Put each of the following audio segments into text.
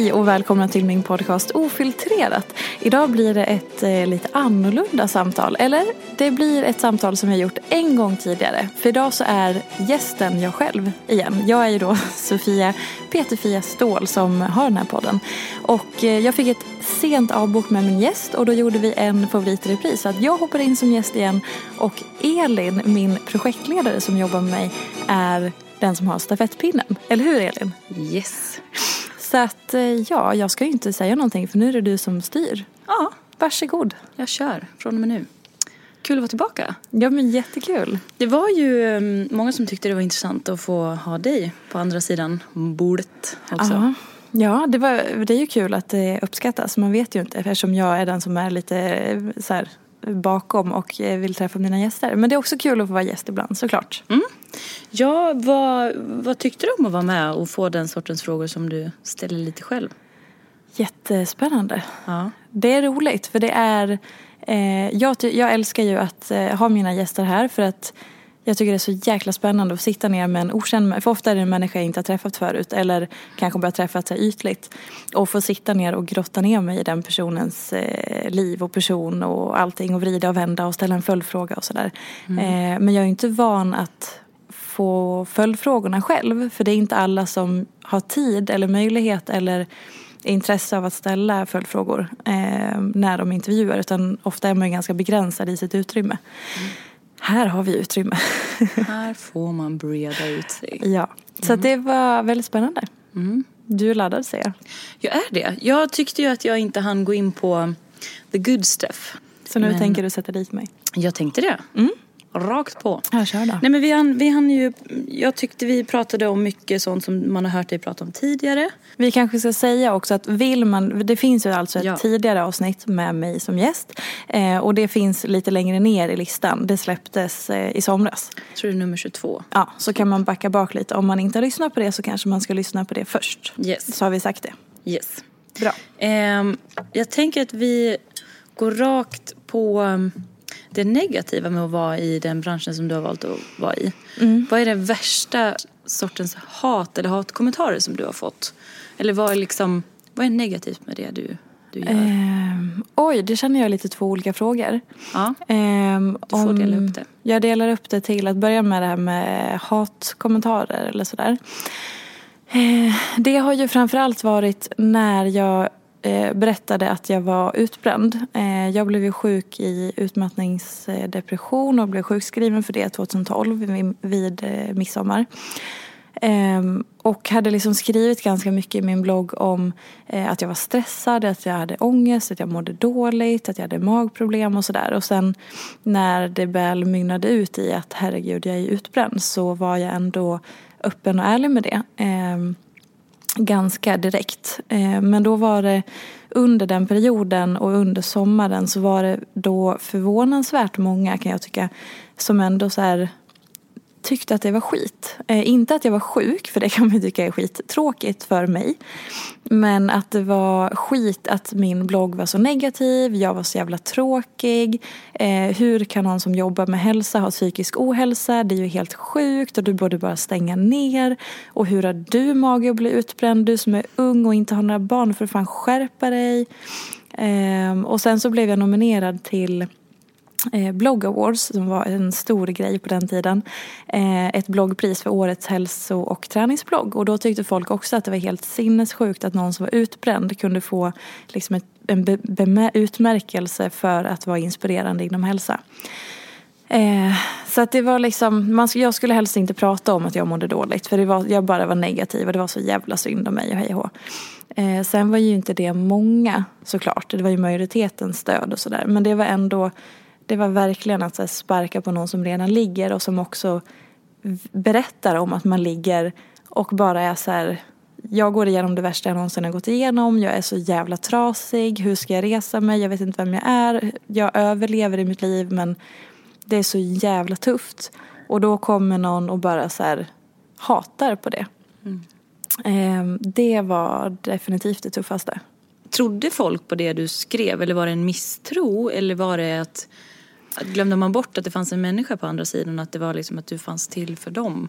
Hej och välkomna till min podcast Ofiltrerat. Idag blir det ett eh, lite annorlunda samtal. Eller det blir ett samtal som jag gjort en gång tidigare. För idag så är gästen jag själv igen. Jag är ju då Sofia Peterfia Ståhl som har den här podden. Och eh, jag fick ett sent avbok med min gäst och då gjorde vi en favoritrepris. Så att jag hoppar in som gäst igen och Elin, min projektledare som jobbar med mig, är den som har stafettpinnen. Eller hur Elin? Yes. Så att eh, ja, jag ska ju inte säga någonting för nu är det du som styr. Ja, Varsågod. jag kör från och med nu. Kul att vara tillbaka. Ja men jättekul. Det var ju um, många som tyckte det var intressant att få ha dig på andra sidan bordet också. Ja, ja det, var, det är ju kul att det uppskattas. Man vet ju inte eftersom jag är den som är lite eh, så här, bakom och eh, vill träffa mina gäster. Men det är också kul att få vara gäst ibland såklart. Ja, vad, vad tyckte du om att vara med och få den sortens frågor som du ställer lite själv? Jättespännande. Ja. Det är roligt för det är eh, jag, jag älskar ju att eh, ha mina gäster här för att jag tycker det är så jäkla spännande att sitta ner med en okänd För ofta är det en människa jag inte har träffat förut eller kanske bara träffat sig ytligt. Och få sitta ner och grotta ner mig i den personens eh, liv och person och allting och vrida och vända och ställa en följdfråga och sådär. Eh, men jag är inte van att få följdfrågorna själv. För det är inte alla som har tid eller möjlighet eller intresse av att ställa följdfrågor eh, när de intervjuar. Utan ofta är man ju ganska begränsad i sitt utrymme. Här har vi utrymme. Här får man breda ut sig. ja. Så att det var väldigt spännande. Du är laddad ser jag. Jag är det. Jag tyckte ju att jag inte hann gå in på the good stuff. Så nu Men- tänker du sätta dit mig. Jag tänkte det. Rakt på. Ja, kör då. Nej men vi hann, vi hann ju, jag tyckte vi pratade om mycket sånt som man har hört dig prata om tidigare. Vi kanske ska säga också att vill man, det finns ju alltså ett Ja. tidigare avsnitt med mig som gäst. Eh, och det finns lite längre ner i listan. Det släpptes eh, i somras. Jag tror det är nummer 22. Ja, så kan man backa bak lite. Om man inte har lyssnat på det så kanske man ska lyssna på det först. Yes. Så har vi sagt det. Yes. Bra. Ehm, jag tänker att vi går rakt på um, det negativa med att vara i den branschen som du har valt att vara i. Vad är den värsta sortens hat eller hatkommentarer som du har fått? Eller vad är, liksom, vad är negativt med det du, du gör? Ehm, oj, det känner jag lite två olika frågor. ja. Ehm, Du får om- dela upp det. Jag delar upp det till att börja med det här med hatkommentarer eller sådär. Eh, det har ju framförallt varit när jag eh, Eh, berättade att jag var utbränd. Eh, jag blev ju sjuk i utmattningsdepression och blev sjukskriven för det 2012 vid, eh, midsommar. Ehm, och hade liksom skrivit ganska mycket i min blogg om att jag var stressad, att jag hade ångest, att jag mådde dåligt, att jag hade magproblem och sådär. Och sen när det väl mynnade ut i att herregud jag är utbränd så var jag ändå öppen och ärlig med det. Ehm, Ganska direkt. Eh, men då var det under den perioden och under sommaren så var det då förvånansvärt många kan jag tycka som ändå så här tyckte att det var skit. Eh, inte att jag var sjuk, för det kan man ju tycka är skittråkigt för mig. Men att det var skit att min blogg var så negativ, jag var så jävla tråkig. Eh, hur kan någon som jobbar med hälsa ha psykisk ohälsa? Det är ju helt sjukt och du borde bara stänga ner. Och hur har du mage att bli utbränd? Du som är ung och inte har några barn, för fan skärpa dig. Eh, och sen så blev jag nominerad till eh, Blogg Awards som var en stor grej på den tiden. Eh, ett bloggpris för årets hälso och träningsblogg. Och då tyckte folk också att det var helt sinnessjukt att någon som var utbränd kunde få liksom ett, en be, be, utmärkelse för att vara inspirerande inom hälsa. Eh, så att det var liksom, man, jag skulle helst inte prata om att jag mådde dåligt för det var, jag bara var negativ och det var så jävla synd om mig och hej och eh, Sen var ju inte det många såklart, det var ju majoritetens stöd och sådär men det var ändå det var verkligen att här, sparka på någon som redan ligger och som också berättar om att man ligger och bara är så här jag går igenom det värsta jag någonsin har gått igenom. Jag är så jävla trasig. Hur ska jag resa mig? Jag vet inte vem jag är. Jag överlever i mitt liv men det är så jävla tufft. Och då kommer någon och bara så här hatar på det. Mm. Eh, det var definitivt det tuffaste. Trodde folk på det du skrev eller var det en misstro eller var det att glömde man bort att det fanns en människa på andra sidan och att det var liksom att du fanns till för dem?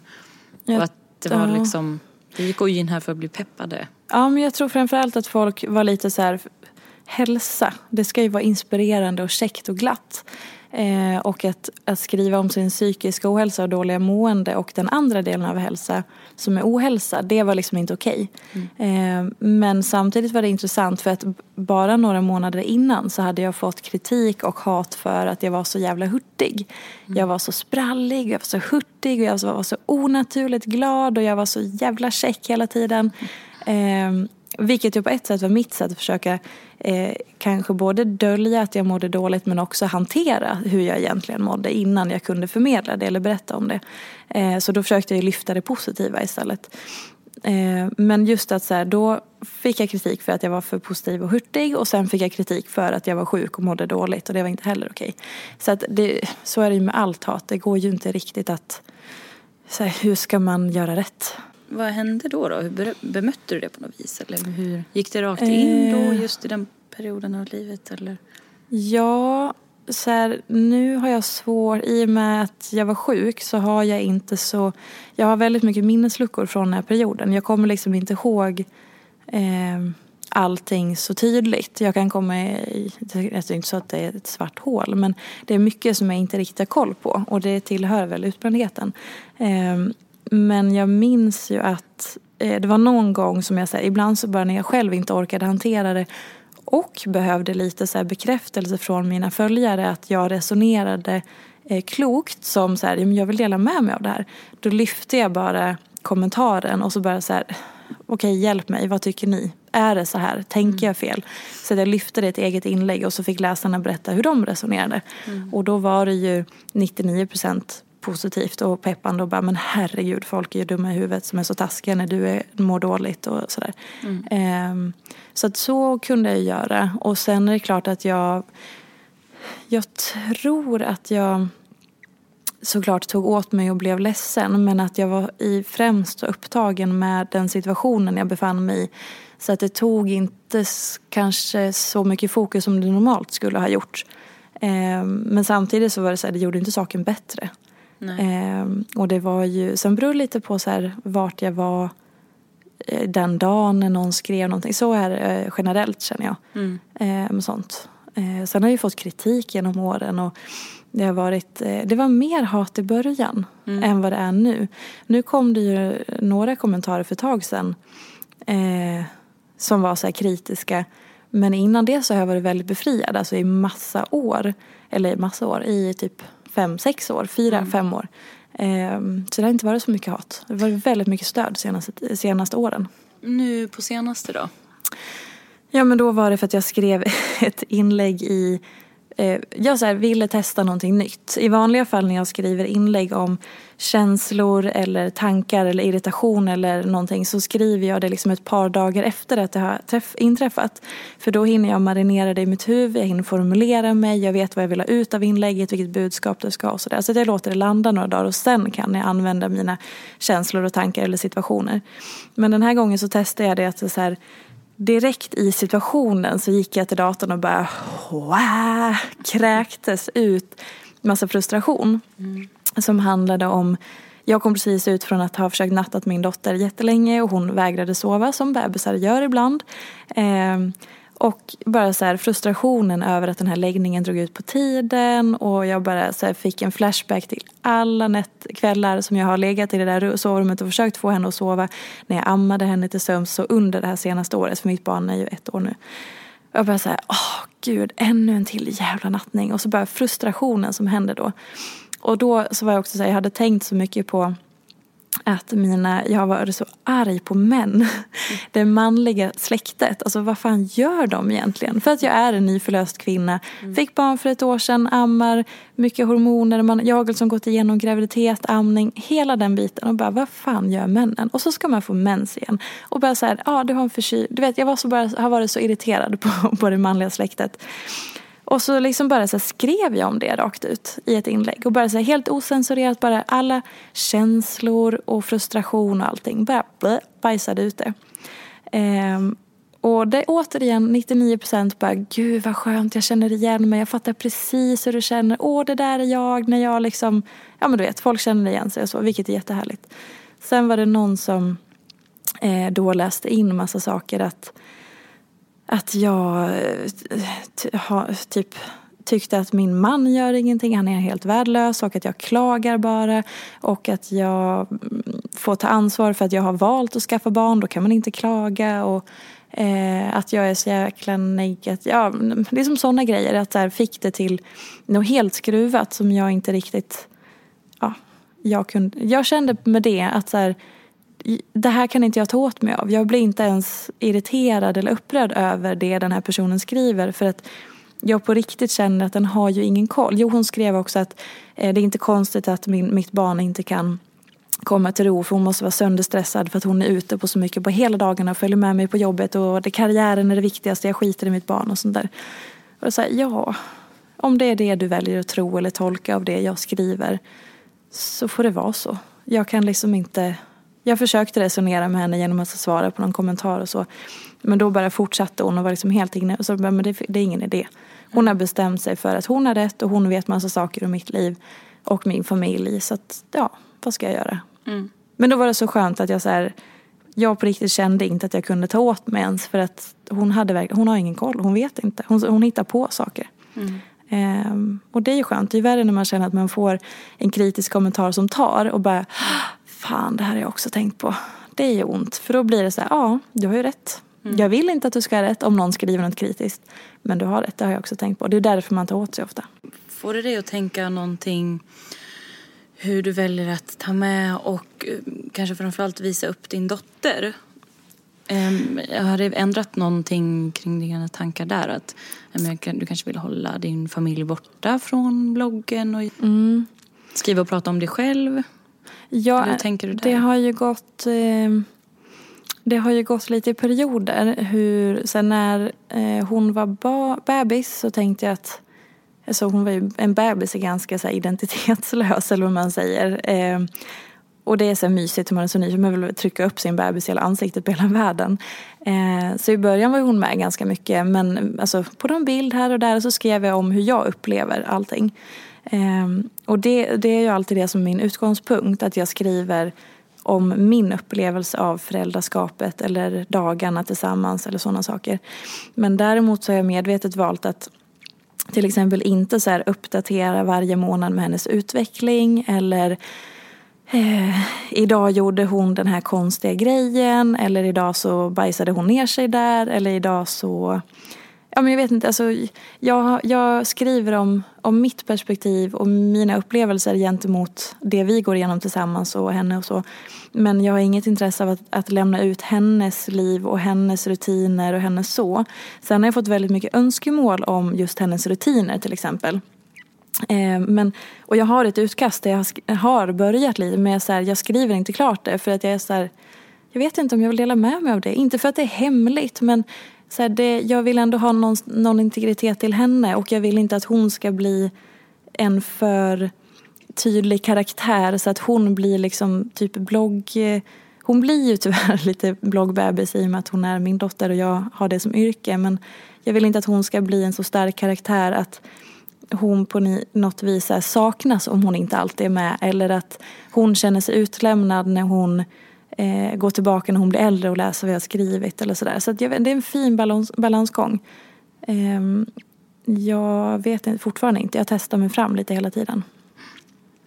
Ja, och att det var liksom, vi gick in här för att bli peppade. Ja, men jag tror framförallt att folk var lite så här, hälsa, det ska ju vara inspirerande och käckt och glatt. Eh, och att, att skriva om sin psykiska ohälsa och dåliga mående och den andra delen av hälsa som är ohälsa, det var liksom inte okej. Okay. Mm. Eh, men samtidigt var det intressant för att bara några månader innan så hade jag fått kritik och hat för att jag var så jävla hurtig. Mm. Jag var så sprallig, jag var så hurtig och jag var så onaturligt glad och jag var så jävla check hela tiden. Eh, vilket ju på ett sätt var mitt sätt att försöka eh, kanske både dölja att jag mådde dåligt men också hantera hur jag egentligen mådde innan jag kunde förmedla det eller berätta om det. Eh, så då försökte jag lyfta det positiva istället. Eh, men just att så här, då fick jag kritik för att jag var för positiv och hurtig och sen fick jag kritik för att jag var sjuk och mådde dåligt och det var inte heller okej. Så, att det, så är det ju med allt hat, det går ju inte riktigt att, så här, hur ska man göra rätt? Vad hände då? då? Hur bemötte du det på något vis? Eller hur gick det rakt in då eh. just i den perioden av livet? Eller? Ja, så här, nu har jag svårt, i och med att jag var sjuk så har jag inte så, jag har väldigt mycket minnesluckor från den här perioden. Jag kommer liksom inte ihåg eh, allting så tydligt. Jag kan komma i, det är inte så att det är ett svart hål men det är mycket som jag inte riktigt har koll på och det tillhör väl utbrändheten. Eh, men jag minns ju att eh, det var någon gång som jag säger, ibland så bara när jag själv inte orkade hantera det och behövde lite så bekräftelse från mina följare att jag resonerade eh, klokt som så här, jag vill dela med mig av det här. Då lyfte jag bara kommentaren och så bara så här, okej hjälp mig, vad tycker ni? Är det så här? Tänker jag fel? Så jag lyfte det i ett eget inlägg och så fick läsarna berätta hur de resonerade. Mm. Och då var det ju 99 procent positivt och peppande och bara men herregud folk är ju dumma i huvudet som är så taskiga när du är, mår dåligt och sådär. Mm. Um, så att så kunde jag göra och sen är det klart att jag jag tror att jag såklart tog åt mig och blev ledsen men att jag var i främst upptagen med den situationen jag befann mig i. Så att det tog inte kanske så mycket fokus som det normalt skulle ha gjort. Um, men samtidigt så var det så här, det gjorde inte saken bättre. Eh, och det var ju, sen beror det lite på så här, vart jag var eh, den dagen när någon skrev någonting. Så är det eh, generellt känner jag. Mm. Eh, sånt. Eh, sen har jag ju fått kritik genom åren och det har varit, eh, det var mer hat i början mm. än vad det är nu. Nu kom det ju några kommentarer för ett tag sedan eh, som var så här kritiska. Men innan det så har jag varit väldigt befriad, alltså i massa år. Eller massa år, i typ fem, sex år, fyra, mm. fem år. Ehm, så det har inte varit så mycket hat. Det har varit väldigt mycket stöd senaste, senaste åren. Nu på senaste då? Ja men då var det för att jag skrev ett inlägg i Eh, jag så här, ville testa någonting nytt. I vanliga fall när jag skriver inlägg om känslor eller tankar eller irritation eller någonting så skriver jag det liksom ett par dagar efter att det har inträffat. För då hinner jag marinera det i mitt huvud, jag hinner formulera mig, jag vet vad jag vill ha ut av inlägget, vilket budskap det ska ha och sådär. Så jag låter det landa några dagar och sen kan jag använda mina känslor och tankar eller situationer. Men den här gången så testade jag det att så här, direkt i situationen så gick jag till datorn och bara wow, kräktes ut massa frustration. Mm. Som handlade om jag kom precis ut från att ha försökt nattat min dotter jättelänge och hon vägrade sova som bebisar gör ibland. Eh, och bara så här, frustrationen över att den här läggningen drog ut på tiden och jag bara så fick en flashback till alla nättkvällar som jag har legat i det där sovrummet och försökt få henne att sova när jag ammade henne till sömns så under det här senaste året, för mitt barn är ju ett år nu. Jag bara såhär, åh gud, ännu en till jävla nattning. Och så bara frustrationen som hände då. Och då så var jag också såhär, jag hade tänkt så mycket på att mina, jag har varit så arg på män. Det manliga släktet. Alltså vad fan gör de egentligen? För att jag är en nyförlöst kvinna. Mm. Fick barn för ett år sedan, ammar, mycket hormoner. Man, jag som gått igenom graviditet, amning, hela den biten. Och bara vad fan gör männen? Och så ska man få mens igen. Och bara så här, ja ah, du har en förkyld. Du vet jag var så bara, har varit så irriterad på, på det manliga släktet. Och så liksom bara så skrev jag om det rakt ut i ett inlägg. Och bara så helt osensurerat, bara alla känslor och frustration och allting. Bara blä, bajsade ut det. Ehm, och det återigen 99 procent bara, gud vad skönt, jag känner igen mig, jag fattar precis hur du känner. Åh, det där är jag när jag liksom, ja men du vet, folk känner igen sig och så, vilket är jättehärligt. Sen var det någon som eh, då läste in massa saker att att jag eh, har typ tyckte att min man gör ingenting, han är helt värdelös och att jag klagar bara. Och att jag mm, får ta ansvar för att jag har valt att skaffa barn, då kan man inte klaga. Och eh, att jag är så jäkla negativ. Ja, mm, det är som sådana grejer, att där fick det till något helt skruvat som jag inte riktigt, ja, jag kunde, jag kände med det att så här, det här kan inte jag ta åt mig av. Jag blir inte ens irriterad eller upprörd över det den här personen skriver. För att jag på riktigt känner att den har ju ingen koll. Jo, hon skrev också att eh, det är inte konstigt att min, mitt barn inte kan komma till ro för hon måste vara sönderstressad för att hon är ute på så mycket på hela dagarna och följer med mig på jobbet och det, karriären är det viktigaste, jag skiter i mitt barn och sånt där. Och då säger ja, om det är det du väljer att tro eller tolka av det jag skriver så får det vara så. Jag kan liksom inte jag försökte resonera med henne genom att svara på någon kommentar och så. Men då bara fortsatte hon och var liksom helt inne och så men det, det är ingen idé. Hon har bestämt sig för att hon har rätt och hon vet massa saker om mitt liv och min familj. Så att, ja, vad ska jag göra? Mm. Men då var det så skönt att jag så här, jag på riktigt kände inte att jag kunde ta åt mig ens för att hon, hade, hon har ingen koll, hon vet inte. Hon, hon hittar på saker. Mm. Ehm, och det är ju skönt, det är värre när man känner att man får en kritisk kommentar som tar och bara fan det här har jag också tänkt på. Det är ju ont. För då blir det så här, ja du har ju rätt. Mm. Jag vill inte att du ska ha rätt om någon skriver något kritiskt. Men du har rätt, det har jag också tänkt på. Det är därför man tar åt sig ofta. Får det dig att tänka någonting hur du väljer att ta med och eh, kanske framförallt visa upp din dotter? Um, har det ändrat någonting kring dina tankar där? Att um, du kanske vill hålla din familj borta från bloggen och mm. skriva och prata om dig själv? Ja, Hur tänker du där? Det har ju gått... Eh, det har ju gått lite i perioder. Hur, sen när eh, hon var ba, bebis så tänkte jag att... Alltså hon var ju, en bebis är ganska så här, identitetslös eller vad man säger. Eh, och det är så mysigt hur man är så ny, man vill trycka upp sin bebis i hela ansiktet på hela världen. Eh, så i början var hon med ganska mycket, men alltså, på någon bild här och där så skrev jag om hur jag upplever allting. Um, och det, det är ju alltid det som är min utgångspunkt, att jag skriver om min upplevelse av föräldraskapet eller dagarna tillsammans eller sådana saker. Men däremot så har jag medvetet valt att till exempel inte så här uppdatera varje månad med hennes utveckling eller eh, idag gjorde hon den här konstiga grejen eller idag så bajsade hon ner sig där eller idag så Ja, men jag vet inte, alltså, jag, jag skriver om, om mitt perspektiv och mina upplevelser gentemot det vi går igenom tillsammans och henne och så. Men jag har inget intresse av att, att lämna ut hennes liv och hennes rutiner och hennes så. Sen har jag fått väldigt mycket önskemål om just hennes rutiner till exempel. Eh, men, och jag har ett utkast där jag har börjat lite men jag, så här, jag skriver inte klart det för att jag är så här, jag vet inte om jag vill dela med mig av det. Inte för att det är hemligt men så här, det, jag vill ändå ha någon, någon integritet till henne och jag vill inte att hon ska bli en för tydlig karaktär så att hon blir liksom typ blogg... Hon blir ju tyvärr lite bloggbebis i och med att hon är min dotter och jag har det som yrke men jag vill inte att hon ska bli en så stark karaktär att hon på något vis saknas om hon inte alltid är med eller att hon känner sig utlämnad när hon eh, gå tillbaka när hon blir äldre och läsa vad jag har skrivit eller sådär. Så, så jag, det är en fin balans, balansgång. Eh, jag vet fortfarande inte, jag testar mig fram lite hela tiden.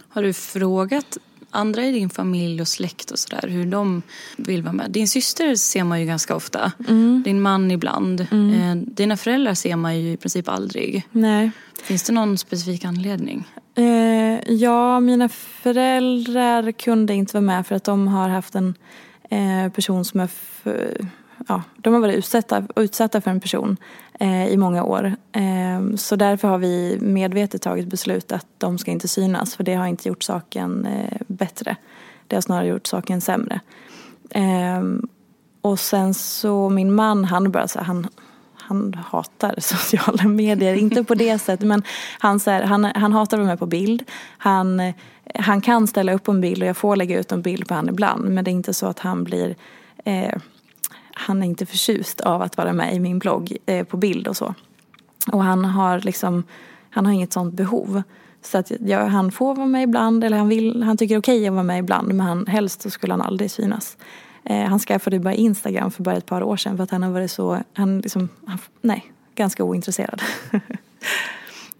Har du frågat andra i din familj och släkt och sådär hur de vill vara med? Din syster ser man ju ganska ofta. Mm. Din man ibland. Mm. Eh, dina föräldrar ser man ju i princip aldrig. Nej. Finns det någon specifik anledning? Eh, ja, mina föräldrar kunde inte vara med för att de har haft en eh, person som är för, ja, de har varit utsatta, utsatta för en person eh, i många år. Eh, så därför har vi medvetet tagit beslut att de ska inte synas för det har inte gjort saken eh, bättre. Det har snarare gjort saken sämre. Eh, och sen så min man, han bara så han han hatar sociala medier. Inte på det sättet men han, så här, han, han hatar att vara med på bild. Han, han kan ställa upp en bild och jag får lägga ut en bild på honom ibland. Men det är inte så att han blir eh, han är inte förtjust av att vara med i min blogg eh, på bild och så. Och han har liksom, han har inget sånt behov. Så att ja, han får vara med ibland, eller han, vill, han tycker okej okay att vara med ibland men han, helst så skulle han aldrig synas. Eh, han skaffade bara Instagram för bara ett par år sedan för att han har varit så, han liksom, han, nej, ganska ointresserad.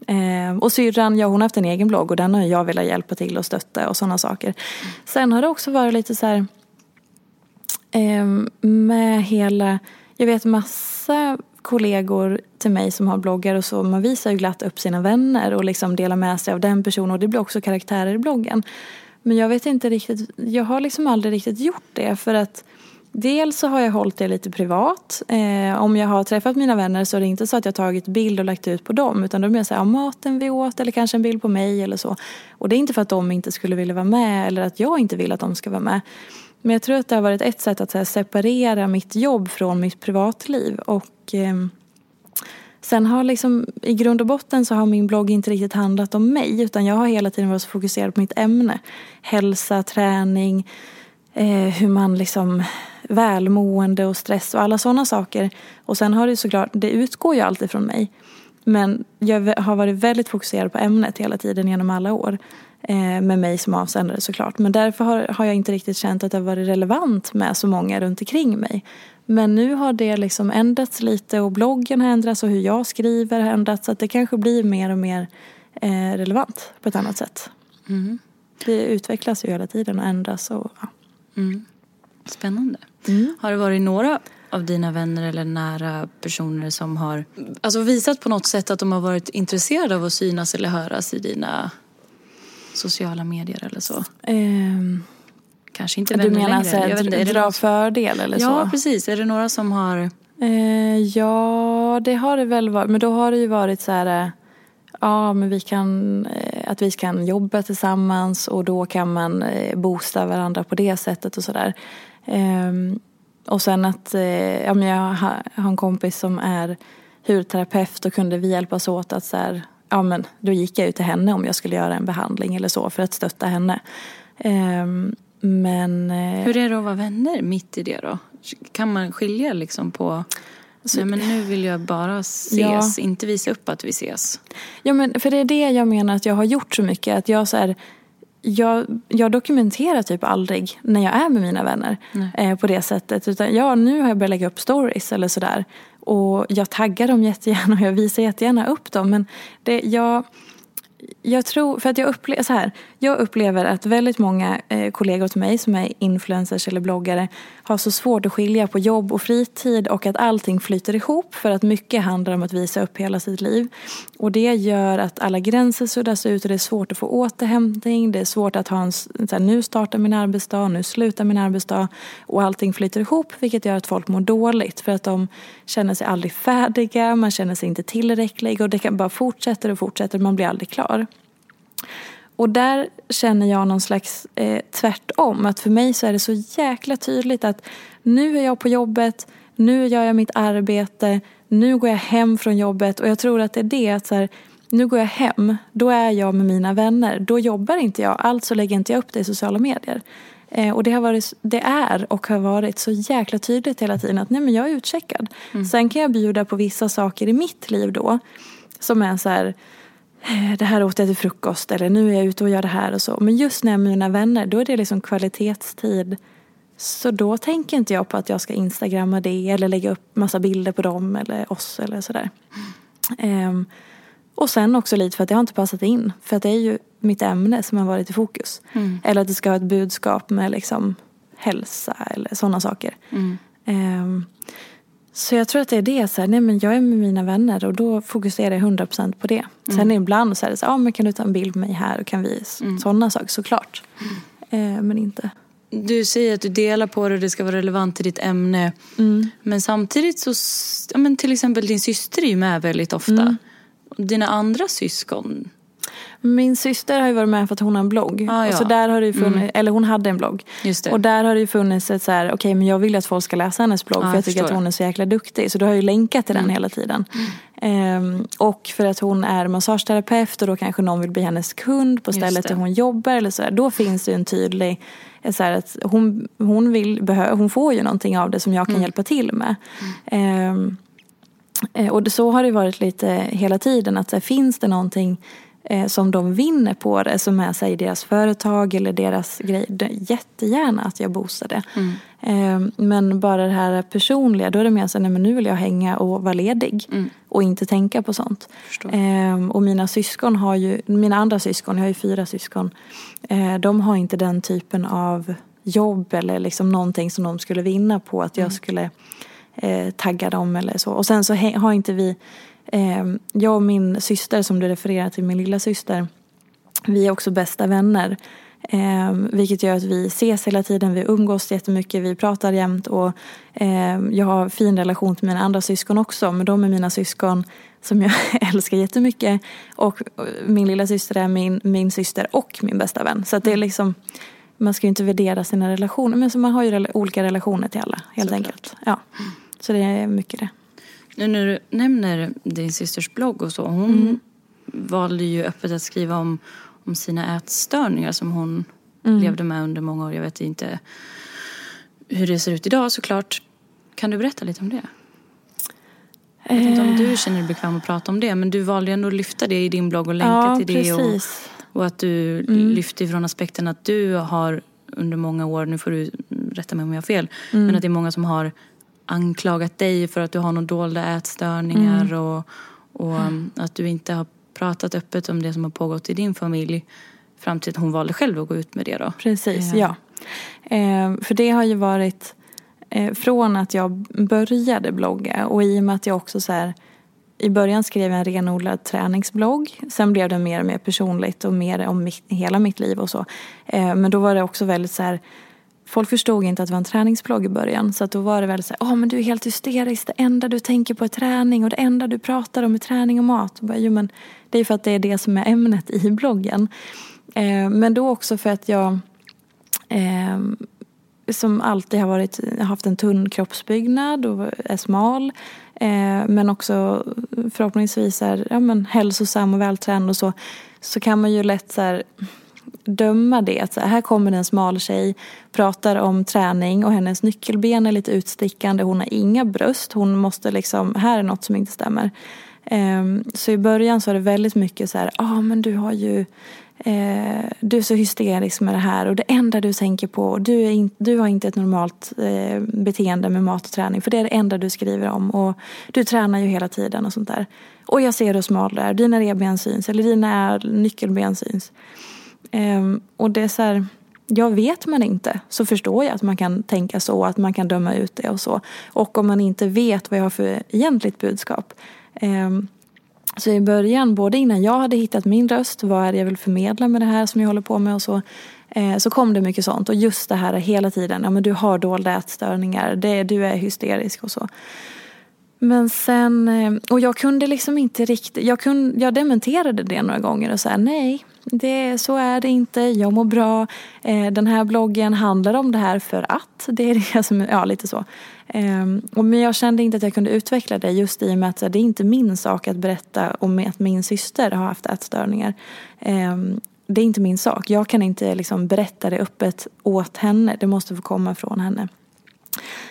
eh, och syrran, ja hon har haft en egen blogg och den har jag velat hjälpa till och stötta och sådana saker. Mm. Sen har det också varit lite så här eh, med hela, jag vet massa kollegor till mig som har bloggar och så, man visar ju glatt upp sina vänner och liksom delar med sig av den personen och det blir också karaktärer i bloggen. Men jag vet inte riktigt, jag har liksom aldrig riktigt gjort det för att Dels så har jag hållit det lite privat. Eh, om jag har träffat mina vänner så är det inte så att jag tagit bild och lagt ut på dem. Utan blir är så här, maten vi åt eller kanske en bild på mig eller så. Och det är inte för att de inte skulle vilja vara med eller att jag inte vill att de ska vara med. Men jag tror att det har varit ett sätt att här, separera mitt jobb från mitt privatliv. Och eh, Sen har liksom, i grund och botten så har min blogg inte riktigt handlat om mig utan jag har hela tiden varit så fokuserad på mitt ämne. Hälsa, träning, eh, hur man liksom välmående och stress och alla sådana saker. Och sen har det såklart, det utgår ju alltid från mig. Men jag har varit väldigt fokuserad på ämnet hela tiden genom alla år. Eh, med mig som avsändare såklart. Men därför har, har jag inte riktigt känt att det har varit relevant med så många runt omkring mig. Men nu har det liksom ändrats lite och bloggen har ändrats och hur jag skriver har ändrats. Så att det kanske blir mer och mer eh, relevant på ett annat sätt. Mm. Det utvecklas ju hela tiden och ändras. Och, ja. mm. Spännande. Mm. Har det varit några av dina vänner eller nära personer som har alltså visat på något sätt att de har varit intresserade av att synas eller höras i dina sociala medier eller så? Um. Kanske inte vänner Du menar längre. så att dra någon... fördel eller ja, så? Ja, precis. Är det några som har... Eh, ja, det har det väl varit. Men då har det ju varit så här... Eh, ja, men vi kan, eh, att vi kan jobba tillsammans och då kan man eh, boosta varandra på det sättet och sådär. Ehm, och sen att ja, men jag har en kompis som är hudterapeut och kunde vi hjälpas åt att så här, ja men då gick jag ju till henne om jag skulle göra en behandling eller så för att stötta henne. Ehm, men... Hur är det att vara vänner mitt i det då? Kan man skilja liksom på så, Nej, men nu vill jag bara ses, ja. inte visa upp att vi ses. Ja, men för det är det jag menar att jag har gjort så mycket. Att jag, så här, jag, jag dokumenterar typ aldrig när jag är med mina vänner eh, på det sättet. Utan ja, nu har jag börjat lägga upp stories eller sådär. Och jag taggar dem jättegärna och jag visar jättegärna upp dem. Men det, jag, jag tror, för att jag upplever så här. Jag upplever att väldigt många eh, kollegor till mig som är influencers eller bloggare har så svårt att skilja på jobb och fritid och att allting flyter ihop för att mycket handlar om att visa upp hela sitt liv. Och det gör att alla gränser suddas ut och det är svårt att få återhämtning. Det är svårt att ha en, så här, nu startar min arbetsdag, nu slutar min arbetsdag och allting flyter ihop vilket gör att folk mår dåligt för att de känner sig aldrig färdiga, man känner sig inte tillräcklig och det kan bara fortsätter och fortsätter, man blir aldrig klar. Och där känner jag någon slags eh, tvärtom. Att för mig så är det så jäkla tydligt att nu är jag på jobbet, nu gör jag mitt arbete, nu går jag hem från jobbet och jag tror att det är det att så här, nu går jag hem, då är jag med mina vänner, då jobbar inte jag, alltså lägger inte jag upp det i sociala medier. Eh, och det, har varit, det är och har varit så jäkla tydligt hela tiden att nej men jag är utcheckad. Mm. Sen kan jag bjuda på vissa saker i mitt liv då som är så här det här åt jag till frukost eller nu är jag ute och gör det här och så. Men just när jag är med mina vänner då är det liksom kvalitetstid. Så då tänker inte jag på att jag ska instagramma det eller lägga upp massa bilder på dem eller oss eller sådär. Mm. Um, och sen också lite för att det har inte passat in. För att det är ju mitt ämne som har varit i fokus. Mm. Eller att det ska ha ett budskap med liksom hälsa eller sådana saker. Mm. Um, så jag tror att det är det. Så här, nej men jag är med mina vänner och då fokuserar jag 100% på det. Mm. Sen ibland så är det så här, ah, men kan du ta en bild med mig här och kan vi, mm. sådana saker såklart. Mm. Eh, men inte. Du säger att du delar på det och det ska vara relevant till ditt ämne. Mm. Men samtidigt så, ja, men till exempel din syster är ju med väldigt ofta. Mm. Dina andra syskon, min syster har ju varit med för att hon har en blogg. Ah, ja. och så där har det funnits, mm. Eller hon hade en blogg. Och där har det ju funnits ett så här, okej okay, men jag vill att folk ska läsa hennes blogg ah, för jag tycker att hon är så jäkla duktig. Så då har ju länkat till mm. den hela tiden. Mm. Um, och för att hon är massageterapeut och då kanske någon vill bli hennes kund på stället där hon jobbar eller så där, Då finns det ju en tydlig så här, att hon, hon, vill, behö, hon får ju någonting av det som jag kan mm. hjälpa till med. Um, och så har det varit lite hela tiden. att så här, Finns det någonting eh, som de vinner på det som är sig deras företag eller deras grej. Jättegärna att jag boostar det. Mm. Eh, men bara det här personliga, då är det mer så att nu vill jag hänga och vara ledig. Mm. Och inte tänka på sånt. Eh, och mina syskon har ju, mina andra syskon, jag har ju fyra syskon. Eh, de har inte den typen av jobb eller liksom någonting som de skulle vinna på att jag mm. skulle tagga dem eller så. Och sen så har inte vi Eh, jag och min syster som du refererar till, min lilla syster, vi är också bästa vänner. Eh, vilket gör att vi ses hela tiden, vi umgås jättemycket, vi pratar jämt och eh, jag har fin relation till mina andra syskon också. Men de är mina syskon som jag älskar jättemycket. Och min lilla syster är min, min syster och min bästa vän. Så det är liksom, man ska ju inte värdera sina relationer. Men så man har ju olika relationer till alla helt Såklart. enkelt. Ja. Så det är mycket det. Nu när du nämner din systers blogg och så. Hon mm. valde ju öppet att skriva om, om sina ätstörningar som hon mm. levde med under många år. Jag vet inte hur det ser ut idag såklart. Kan du berätta lite om det? Jag vet inte om du känner dig bekväm att prata om det men du valde ändå att lyfta det i din blogg och länka ja, till det. Och, och att du mm. lyfte ifrån aspekten att du har under många år, nu får du rätta mig om jag har fel, mm. men att det är många som har anklagat dig för att du har några dolda ätstörningar mm. och, och mm. att du inte har pratat öppet om det som har pågått i din familj fram till att hon valde själv att gå ut med det då. Precis, eh. ja. Eh, för det har ju varit eh, från att jag började blogga och i och med att jag också så här i början skrev jag en renodlad träningsblogg. Sen blev det mer och mer personligt och mer om mitt, hela mitt liv och så. Eh, men då var det också väldigt så här Folk förstod inte att det var en träningsblogg i början. Så att då var det väl så här, oh, men du är helt hysterisk. Det enda du tänker på är träning och det enda du pratar om är träning och mat. Och bara, jo, men det är för att det är det som är ämnet i bloggen. Eh, men då också för att jag eh, som alltid har varit, haft en tunn kroppsbyggnad och är smal. Eh, men också förhoppningsvis är ja, men hälsosam och vältränad och så. Så kan man ju lätt så här, döma det. Att så här kommer en smal tjej, pratar om träning och hennes nyckelben är lite utstickande. Hon har inga bröst. Hon måste liksom, här är något som inte stämmer. Um, så i början så var det väldigt mycket så här, ja ah, men du har ju eh, du är så hysterisk med det här och det enda du tänker på, du, är in, du har inte ett normalt eh, beteende med mat och träning för det är det enda du skriver om och du tränar ju hela tiden och sånt där. Och jag ser hur smal du är, dina revben syns eller dina nyckelben syns. Eh, och det är så här, ja vet man inte så förstår jag att man kan tänka så, att man kan döma ut det och så. Och om man inte vet vad jag har för egentligt budskap ehm, så i början, både innan jag hade hittat min röst, vad är det jag vill förmedla med det här som jag håller på med och så, eh, så kom det mycket sånt. Och just det här hela tiden, ja men du har dolda ätstörningar, det, du är hysterisk och så. Men sen, eh, och jag kunde liksom inte riktigt, jag, kunde, jag dementerade det några gånger och sa nej, det, så är det inte, jag mår bra, eh, den här bloggen handlar om det här för att, det är det som, ja lite så. Ehm, men jag kände inte att jag kunde utveckla det just i och med att det är inte min sak att berätta om att min syster har haft ätstörningar. Ehm, det är inte min sak. Jag kan inte liksom berätta det öppet åt henne. Det måste få komma från henne.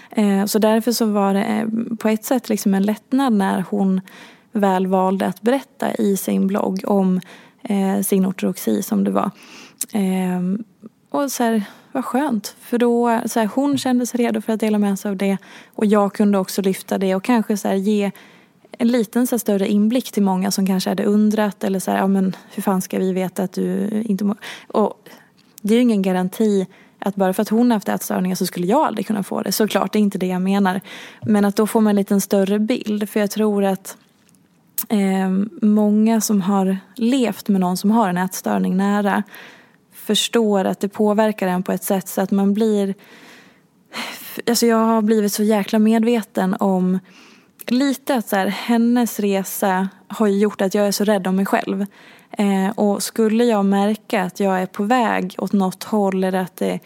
Ehm, så därför så var det eh, på ett sätt liksom en lättnad när hon väl valde att berätta i sin blogg om eh, sin ortodoxi som det var. Eh, och så här, vad skönt. För då, så här, hon kände sig redo för att dela med sig av det. Och jag kunde också lyfta det och kanske så här, ge en liten så här, större inblick till många som kanske hade undrat. Eller så här, ja men hur fan ska vi veta att du inte mår... Och det är ju ingen garanti att bara för att hon har haft ätstörningar så skulle jag aldrig kunna få det. Såklart, det är inte det jag menar. Men att då får man en liten större bild. För jag tror att eh, många som har levt med någon som har en ätstörning nära förstår att det påverkar en på ett sätt så att man blir... Alltså jag har blivit så jäkla medveten om lite att så här, hennes resa har gjort att jag är så rädd om mig själv. Eh, och skulle jag märka att jag är på väg åt något håll eller att det,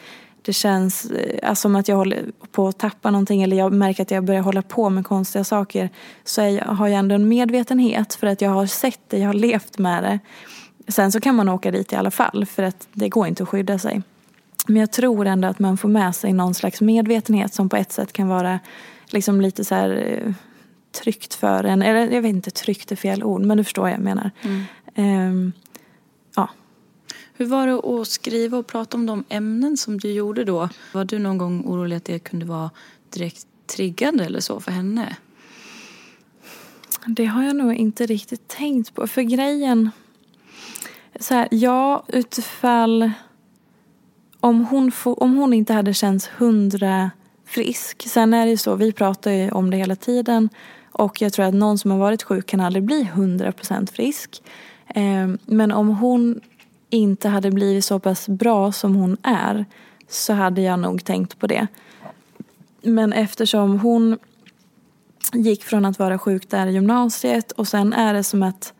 det känns eh, alltså, som att jag håller på att tappa någonting eller jag märker att jag börjar hålla på med konstiga saker så jag, har jag ändå en medvetenhet för att jag har sett det, jag har levt med det. Sen så kan man åka dit i alla fall för att det går inte att skydda sig. Men jag tror ändå att man får med sig någon slags medvetenhet som på ett sätt kan vara liksom lite så här eh, tryggt för en. Eller jag vet inte, tryggt är fel ord men du förstår vad jag menar. Mm. Um. Hur var det att skriva och prata om de ämnen som du gjorde då? Var du någon gång orolig att det kunde vara direkt triggande eller så för henne? Det har jag nog inte riktigt tänkt på. För grejen så här, ja, utifall om hon, om hon inte hade känts hundra frisk. Sen är det ju så, vi pratar ju om det hela tiden och jag tror att någon som har varit sjuk kan aldrig bli hundra procent frisk. Eh, men om hon inte hade blivit så pass bra som hon är så hade jag nog tänkt på det. Men eftersom hon gick från att vara sjuk där i gymnasiet och sen är det som att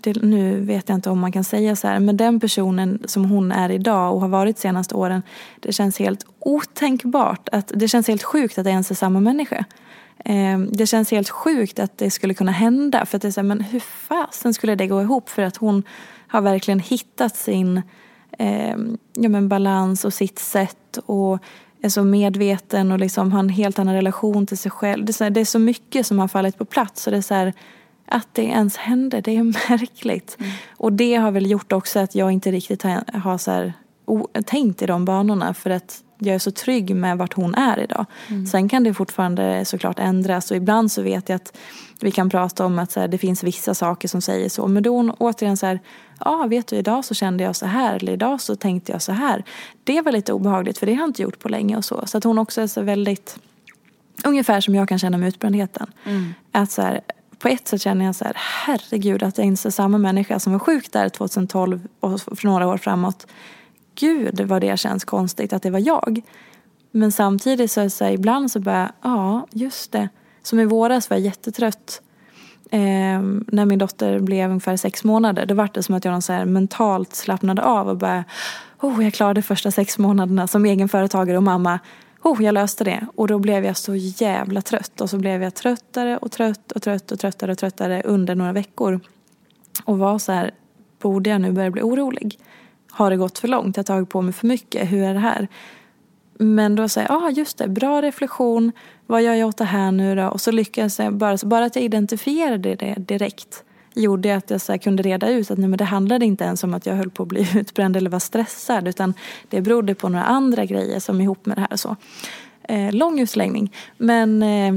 det, nu vet jag inte om man kan säga så här, men den personen som hon är idag och har varit de senaste åren, det känns helt otänkbart. Att, det känns helt sjukt att det ens är samma människa. Eh, det känns helt sjukt att det skulle kunna hända. För att det är så här, men hur fasen skulle det gå ihop? För att hon har verkligen hittat sin eh, ja, men balans och sitt sätt och är så medveten och liksom har en helt annan relation till sig själv. Det är så, här, det är så mycket som har fallit på plats. Och det är så här, att det ens hände, det är märkligt. Mm. Och det har väl gjort också att jag inte riktigt har, har så här, o, tänkt i de banorna för att jag är så trygg med vart hon är idag. Mm. Sen kan det fortfarande såklart ändras och ibland så vet jag att vi kan prata om att så här, det finns vissa saker som säger så. Men då hon återigen så här, ja vet du idag så kände jag så här eller idag så tänkte jag så här. Det var lite obehagligt för det har jag inte gjort på länge och så. Så att hon också är så väldigt, ungefär som jag kan känna med utbrändheten. Mm. Att så här, på ett sätt känner jag så här, herregud att jag inte är samma människa som var sjuk där 2012 och för några år framåt. Gud vad det känns konstigt att det var jag. Men samtidigt så är det så här, ibland så bara, ja just det. Som i våras var jag jättetrött. Eh, när min dotter blev ungefär sex månader. Då var det som att jag så här mentalt slappnade av och bara, oh jag klarade första sex månaderna som egenföretagare och mamma oh, jag löste det. Och då blev jag så jävla trött. Och så blev jag tröttare och trött och trött och tröttare och tröttare under några veckor. Och var så här, borde jag nu börja bli orolig? Har det gått för långt? Jag har tagit på mig för mycket? Hur är det här? Men då säger jag, ah, just det, bra reflektion. Vad gör jag åt det här nu då? Och så lyckades jag, bara, bara att jag identifierade det direkt gjorde att jag så kunde reda ut att nej, men det handlade inte ens om att jag höll på att bli utbränd eller var stressad utan det berodde på några andra grejer som ihop med det här. Så. Eh, lång utläggning. Men eh,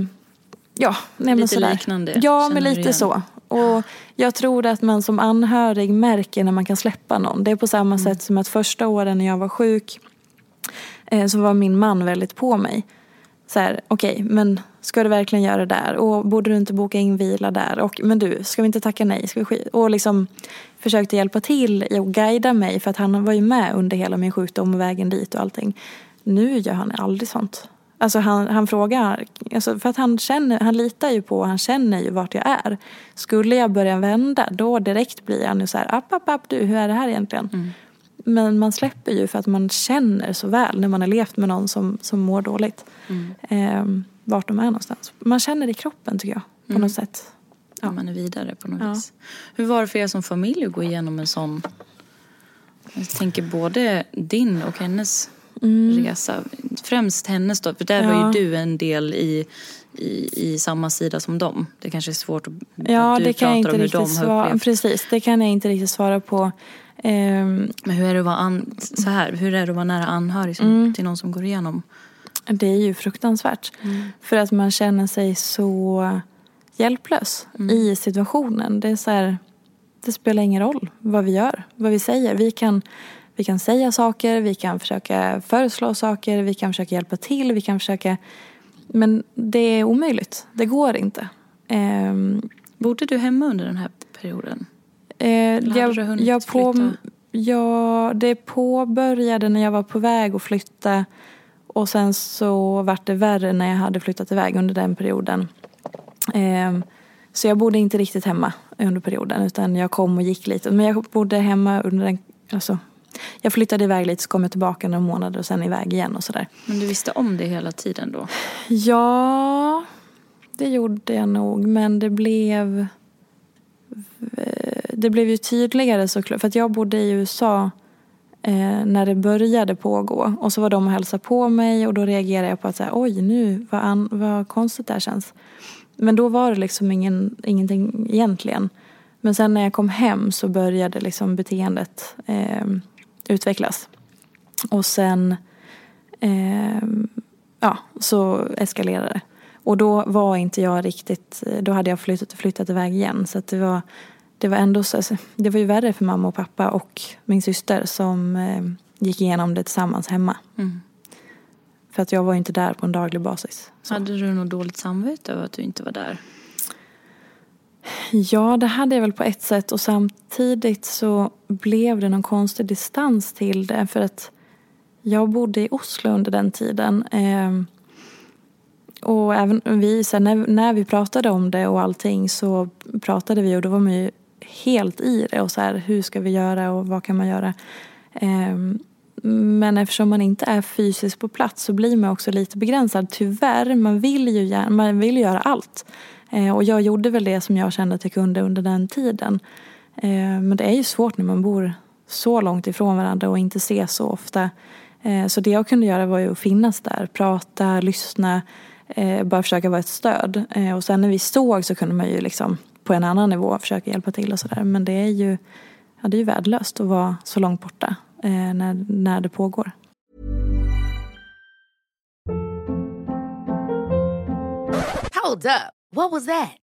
ja, nej, lite sådär. liknande. Ja, men lite så. Och jag tror att man som anhörig märker när man kan släppa någon. Det är på samma mm. sätt som att första åren när jag var sjuk Eh, så var min man väldigt på mig. Så här, okej, okay, men ska du verkligen göra det där? Och borde du inte boka in vila där? Och, men du, ska vi inte tacka nej? Ska vi och liksom försökte hjälpa till och guida mig för att han var ju med under hela min sjukdom och vägen dit och allting. Nu gör han aldrig sånt. Alltså han, han frågar, alltså för att han, känner, han litar ju på och han känner ju vart jag är. Skulle jag börja vända då direkt blir han ju så här, app, app, app, du, hur är det här egentligen? Mm. Men man släpper ju för att man känner så väl när man har levt med någon som, som mår dåligt. Mm. Eh, vart de är någonstans. Man känner det i kroppen tycker jag, på mm. något sätt. Ja. Man är vidare på något ja. vis. Hur var det för er som familj att gå igenom en sån, jag tänker både din och hennes mm. resa. Främst hennes då, för där ja. var ju du en del i, i, i samma sida som dem. Det kanske är svårt att, ja, att du det kan jag inte om hur de svara, upplevt. Precis, det kan jag inte riktigt svara på. Um, Men hur är det att vara, an, så här, hur är det att vara nära anhörig som, mm. till någon som går igenom? Det är ju fruktansvärt. Mm. För att man känner sig så hjälplös mm. i situationen. Det är så här, det spelar ingen roll vad vi gör, vad vi säger. Vi kan vi kan säga saker, vi kan försöka föreslå saker, vi kan försöka hjälpa till, vi kan försöka... Men det är omöjligt. Det går inte. Um, Bodde du hemma under den här perioden? Eh, jag, jag på? Ja, det påbörjade när jag var på väg att flytta. Och sen så vart det värre när jag hade flyttat iväg under den perioden. Eh, så jag bodde inte riktigt hemma under perioden utan jag kom och gick lite. Men jag bodde hemma under den, alltså jag flyttade iväg lite så kom jag tillbaka några månader och sen iväg igen och sådär. Men du visste om det hela tiden då? Ja, det gjorde jag nog. Men det blev det blev ju tydligare såklart. För att jag bodde i USA eh, när det började pågå. Och så var de och hälsade på mig och då reagerade jag på att säga, oj nu, vad, an, vad konstigt det här känns. Men då var det liksom ingen, ingenting egentligen. Men sen när jag kom hem så började liksom beteendet eh, utvecklas. Och sen eh, ja, så eskalerade det. Och då var inte jag riktigt, då hade jag flyttat, flyttat iväg igen. Så det var, det var ändå så, det var ju värre för mamma och pappa och min syster som eh, gick igenom det tillsammans hemma. Mm. För att jag var inte där på en daglig basis. Så. Hade du något dåligt samvete över att du inte var där? Ja, det hade jag väl på ett sätt och samtidigt så blev det någon konstig distans till det för att jag bodde i Oslo under den tiden. Eh, och även vi, så när, när vi pratade om det och allting så pratade vi och då var man ju helt i det och så här, hur ska vi göra och vad kan man göra? Ehm, men eftersom man inte är fysiskt på plats så blir man också lite begränsad. Tyvärr, man vill ju gärna, man vill göra allt. Ehm, och jag gjorde väl det som jag kände att jag kunde under den tiden. Ehm, men det är ju svårt när man bor så långt ifrån varandra och inte ses så ofta. Så det jag kunde göra var ju att finnas där, prata, lyssna, eh, bara försöka vara ett stöd. Och sen när vi såg så kunde man ju liksom på en annan nivå försöka hjälpa till och sådär. Men det är ju, ja, det är ju värdelöst att vara så långt borta eh, när, när det pågår. Hold up. What was that?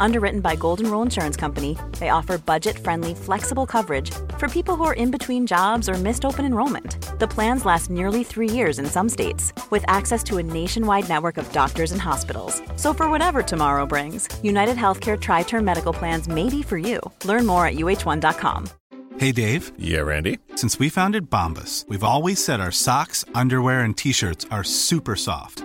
Underwritten by Golden Rule Insurance Company, they offer budget friendly, flexible coverage for people who are in between jobs or missed open enrollment. The plans last nearly three years in some states, with access to a nationwide network of doctors and hospitals. So, for whatever tomorrow brings, United Healthcare Tri Term Medical Plans may be for you. Learn more at uh1.com. Hey Dave, Yeah, Randy. since we founded Bombus, we've always said our socks, underwear, and t shirts are super soft.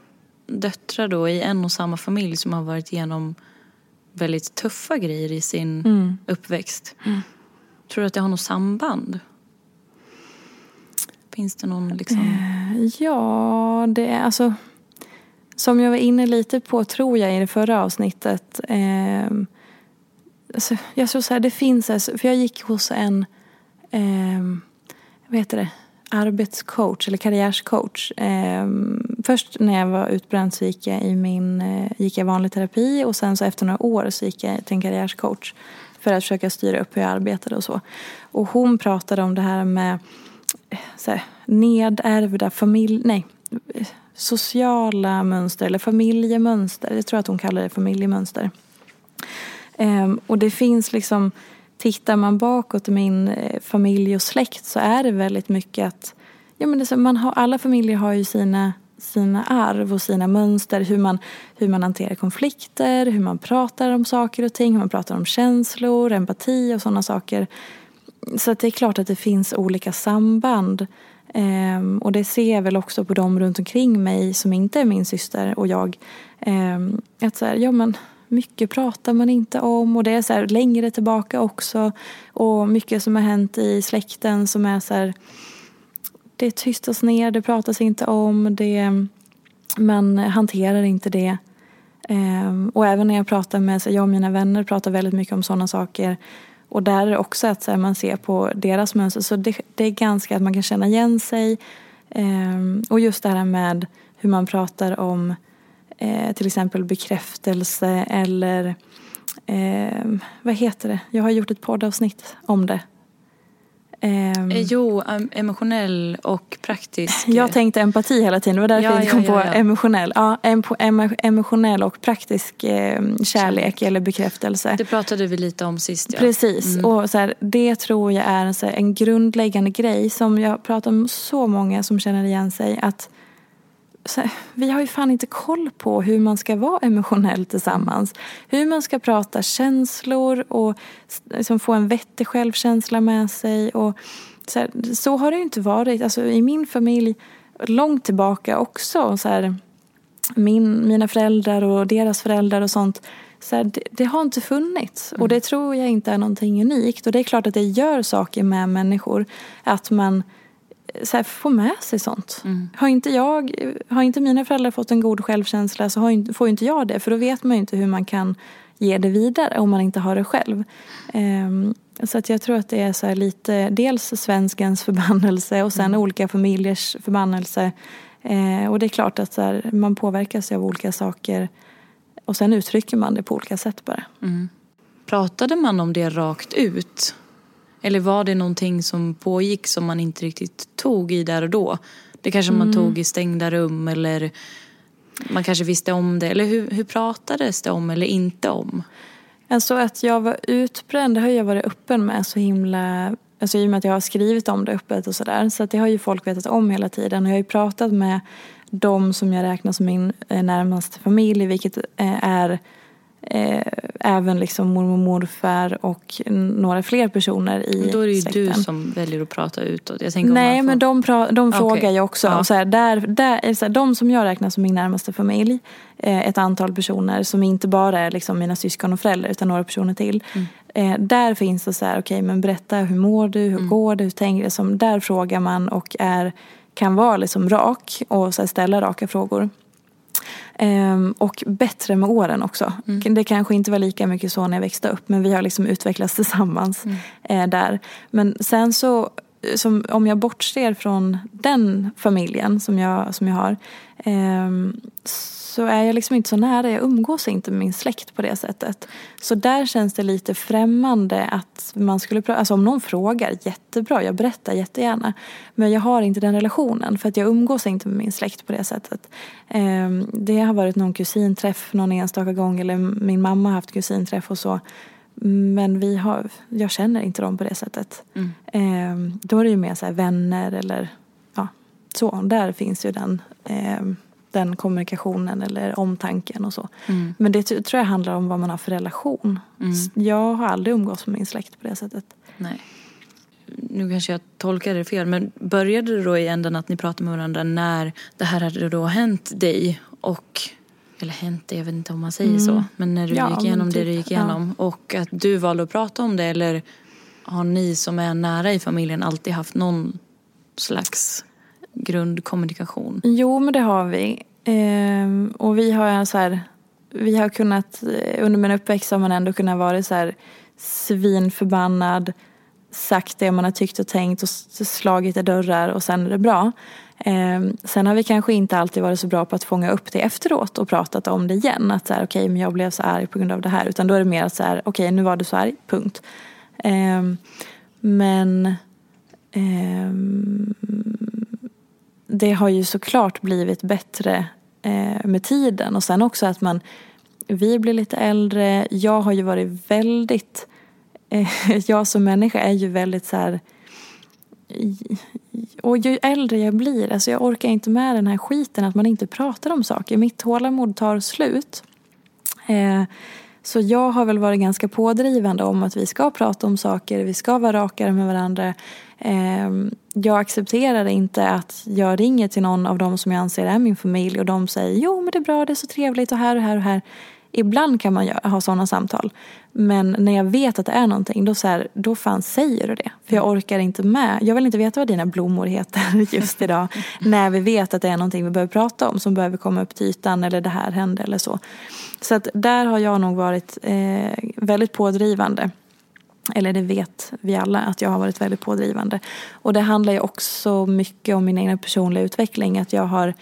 döttrar då i en och samma familj som har varit igenom väldigt tuffa grejer i sin uppväxt. Tror du att det har något samband? Finns det någon liksom... Ja, det är alltså... Som jag var inne lite på, tror jag, i det förra avsnittet. Eh, alltså, jag tror så här, det finns... Alltså, för jag gick hos en... Eh, vad heter det? Arbetscoach eller karriärscoach. Eh, först när jag var utbränd så gick jag i min eh, gick jag vanlig terapi och sen så efter några år så gick jag till en karriärscoach för att försöka styra upp hur jag arbetade och så. Och hon pratade om det här med eh, så här, nedärvda familj... Nej, sociala mönster eller familjemönster. Jag tror att hon kallar det familjemönster. Ehm, och det finns liksom, tittar man bakåt i min eh, familj och släkt så är det väldigt mycket att, ja men det så, man har, alla familjer har ju sina, sina arv och sina mönster, hur man, hur man hanterar konflikter, hur man pratar om saker och ting, hur man pratar om känslor, empati och sådana saker. Så att det är klart att det finns olika samband. Ehm, och det ser jag väl också på dem runt omkring mig som inte är min syster och jag. Ehm, att så här, ja men mycket pratar man inte om och det är så här längre tillbaka också. Och mycket som har hänt i släkten som är så här, det tystas ner, det pratas inte om, det, man hanterar inte det. Ehm, och även när jag pratar med, jag och mina vänner pratar väldigt mycket om sådana saker. Och där är det också att så här, man ser på deras mönster. Så det, det är ganska att man kan känna igen sig. Ehm, och just det här med hur man pratar om eh, till exempel bekräftelse eller ehm, vad heter det? Jag har gjort ett poddavsnitt om det. Ehm, Eh, Jo, em- emotionell och praktisk. jag tänkte empati hela tiden, det var därför Ja, jag inte kom ja, på ja. emotionell. Ja, emo, emotionell och praktisk eh, kärlek eller bekräftelse. Det pratade vi lite om sist. Precis, och så här, det tror jag är en, så här, en grundläggande grej som jag pratar med så många som känner igen sig. att här, Vi har ju fan inte koll på hur man ska vara emotionell tillsammans. Hur man ska prata känslor och liksom få en vettig självkänsla med sig. Och så, här, så har det ju inte varit. Alltså, I min familj, långt tillbaka också. Så här, min, mina föräldrar och deras föräldrar och sånt. Så här, det, det har inte funnits. Och det tror jag inte är någonting unikt. Och det är klart att det gör saker med människor. Att man så här, får med sig sånt. Har, inte jag, har inte mina föräldrar fått en god självkänsla så har får inte jag det. För då vet man ju inte hur man kan ge det vidare om man inte har det själv. Ehm, så att jag tror att det är så lite, dels svenskens förbannelse och sen olika familjers förbannelse. Eh, och det är klart att så här, man påverkas av olika saker och sen uttrycker man det på olika sätt bara. Pratade man om det rakt ut? Eller var det någonting som pågick som man inte riktigt tog i där och då? Det kanske man tog i stängda rum eller man kanske visste om det. Eller hur, hur pratades det om eller inte om? Alltså att jag var utbränd, det har jag varit öppen med så himla... Alltså i och med att jag har skrivit om det öppet och sådär. Så att det har ju folk vetat om hela tiden. Och jag har ju pratat med de som jag räknar som min eh, närmaste familj, vilket eh, är eh, även liksom mormor och morfar och några fler personer i Då är det ju släkten. du som väljer att prata utåt. Jag tänker Nej, får- men de, pra- de Okej. frågar ju också. Ja. Och så här, där, där, är så här, de som jag räknar som min närmaste familj, eh, ett antal personer som inte bara är liksom mina syskon och föräldrar utan några personer till. Mm. Eh, där finns det så här, okej men berätta hur mår du, Mm. hur går det, hur tänker du? Som, där frågar man och är, kan vara liksom rak och så här, ställa raka frågor. Ehm, och bättre med åren också. Mm. Det kanske inte var lika mycket så när jag växte upp men vi har liksom utvecklats tillsammans Mm. eh, där. Men sen så, som, om jag bortser från den familjen som jag, som jag har ehm, så är jag liksom inte så nära. Jag umgås inte med min släkt på det sättet. Så där känns det lite främmande att man skulle prata, alltså om någon frågar, jättebra, jag berättar jättegärna. Men jag har inte den relationen för att jag umgås inte med min släkt på det sättet. Ehm, Det har varit någon kusinträff någon enstaka gång eller min mamma har haft kusinträff och så. Men vi har, jag känner inte dem på det sättet. Ehm, Då är det ju mer så vänner eller ja, så. Där finns ju den, ehm, den kommunikationen eller omtanken och så. Men det tror jag handlar om vad man har för relation. S- Jag har aldrig umgås med min släkt på det sättet. Nej. Nu kanske jag tolkar det fel, men började det då i änden att ni pratade med varandra när det här hade då hänt dig och eller hänt dig, jag vet inte om man säger så, men när du Ja, gick igenom det typ, du gick ja. igenom och att du valde att prata om det eller har ni som är nära i familjen alltid haft någon slags grundkommunikation? Jo, men det har vi. Ehm, och vi har en så här, vi har kunnat, eh, under min uppväxt har man ändå kunnat vara så här svinförbannad, sagt det man har tyckt och tänkt och slagit i dörrar och sen är det bra. Ehm, sen har vi kanske inte alltid varit så bra på att fånga upp det efteråt och pratat om det igen. Att så här, okej, men jag blev så arg på grund av det här. Utan då är det mer att så här, okej, nu var du så arg, punkt. Ehm, men ehm, det har ju såklart blivit bättre eh, med tiden. Och sen också att man, vi blir lite äldre. Jag har ju varit väldigt, eh, jag som människa är ju väldigt så här och ju äldre jag blir, alltså jag orkar inte med den här skiten att man inte pratar om saker. Mitt tålamod tar slut. Eh, så jag har väl varit ganska pådrivande om att vi ska prata om saker, vi ska vara rakare med varandra. Ehm, jag accepterar inte att jag ringer till någon av dem som jag anser är min familj och de säger jo men det är bra, det är så trevligt och här och här och här. Ibland kan man ha sådana samtal. Men när jag vet att det är någonting, då, så här, då fan säger du det. För jag orkar inte med. Jag vill inte veta vad dina blommor heter just idag. när vi vet att det är någonting vi behöver prata om som behöver komma upp till ytan eller det här hände eller så. Så att där har jag nog varit eh, väldigt pådrivande. Eller det vet vi alla att jag har varit väldigt pådrivande. Och det handlar ju också mycket om min egen personliga utveckling. Att jag har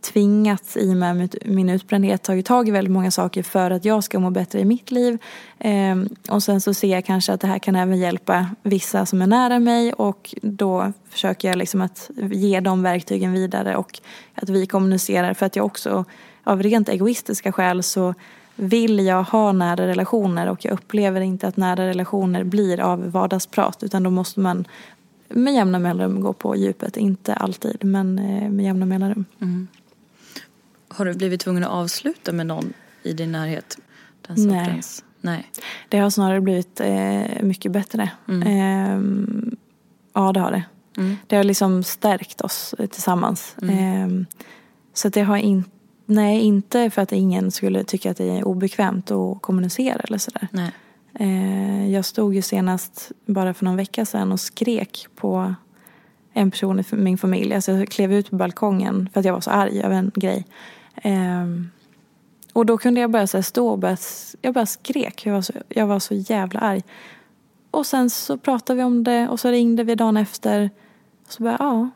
tvingats i och med min utbrändhet tagit tag i väldigt många saker för att jag ska må bättre i mitt liv. Ehm, och sen så ser jag kanske att det här kan även hjälpa vissa som är nära mig och då försöker jag liksom att ge de verktygen vidare och att vi kommunicerar för att jag också av rent egoistiska skäl så vill jag ha nära relationer och jag upplever inte att nära relationer blir av vardagsprat utan då måste man med jämna mellanrum gå på djupet. Inte alltid men eh, med jämna mellanrum. Har du blivit tvungen att avsluta med någon i din närhet? Den Nej. sortens? Nej. Det har snarare blivit eh, mycket bättre. Ehm, ja, det har det. Det har liksom stärkt oss eh, tillsammans. Ehm, så det har inte Nej, inte för att ingen skulle tycka att det är obekvämt att kommunicera eller sådär. Nej. Eh, jag stod ju senast bara för någon vecka sedan och skrek på en person i min familj. Alltså jag klev ut på balkongen för att jag var så arg över en grej. Ehm, och då kunde jag bara så stå och bara, jag bara skrek. Jag var, så, jag var så jävla arg. Och sen så pratade vi om det och så ringde vi dagen efter. Och så bara, ja.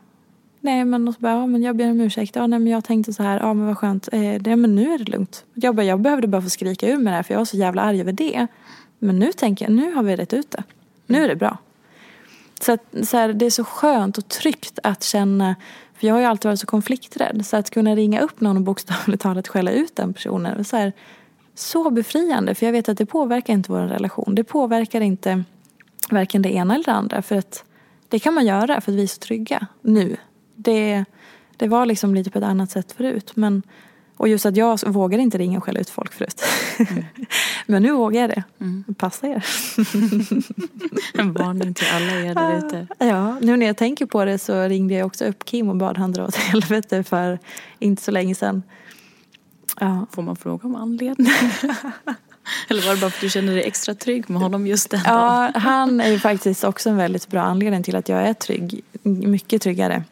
Nej men, och så bara, ja, men jag ber om ursäkt. Ja, nej, men jag tänkte så här, ja men vad skönt. Eh, det, men nu är det lugnt. Jag, bara, jag behövde bara få skrika ur mig det här för jag var så jävla arg över det. Men nu tänker jag, nu har vi rätt ut det. Nu är det bra. Så, att, så här, det är så skönt och tryggt att känna, för jag har ju alltid varit så konflikträdd. Så att kunna ringa upp någon och bokstavligt talat skälla ut den personen. Så här, så befriande. För jag vet att det påverkar inte vår relation. Det påverkar inte varken det ena eller det andra. För att det kan man göra för att vi är så trygga nu. Det, det var liksom lite på ett annat sätt förut. Men, och just att jag vågade inte ringa och skälla ut folk förut. Mm. Men nu vågar jag det. Mm. Passa er. en varning till alla er där ute. Ja, nu när jag tänker på det så ringde jag också upp Kim och bad han dra åt helvete för inte så länge sedan. Ja. Får man fråga om anledningen? Eller var det bara för att du känner dig extra trygg med honom just den Ja, han är ju faktiskt också en väldigt bra anledning till att jag är trygg. Mycket tryggare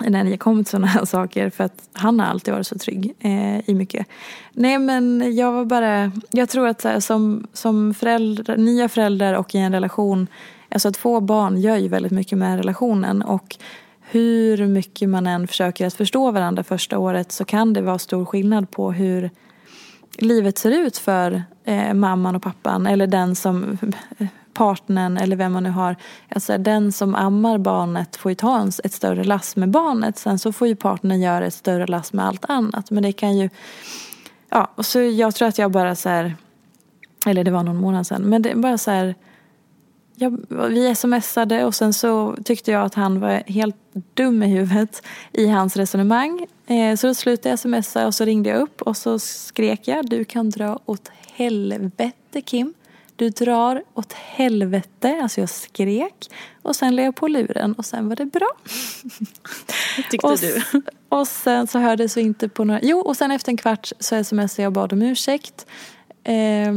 när det kom till sådana här saker. För att han har alltid varit så trygg eh, i mycket. Nej men jag var bara, jag tror att så här, som, som föräldrar, nya föräldrar och i en relation, alltså att få barn gör ju väldigt mycket med relationen. Och hur mycket man än försöker att förstå varandra första året så kan det vara stor skillnad på hur livet ser ut för eh, mamman och pappan eller den som partnern eller vem man nu har. Alltså den som ammar barnet får ju ta en, ett större lass med barnet. Sen så får ju partnern göra ett större lass med allt annat. Men det kan ju... Ja, och så jag tror att jag bara så här... Eller det var någon månad sedan. Men det är bara så här jag, vi smsade och sen så tyckte jag att han var helt dum i huvudet i hans resonemang. Eh, så då slutade jag smsa och så ringde jag upp och så skrek jag du kan dra åt helvete Kim. Du drar åt helvete. Alltså jag skrek och sen lade jag på luren och sen var det bra. Tyckte och, du? Och sen så hördes vi inte på några... Jo, och sen efter en kvart så smsade jag och bad om ursäkt. Eh,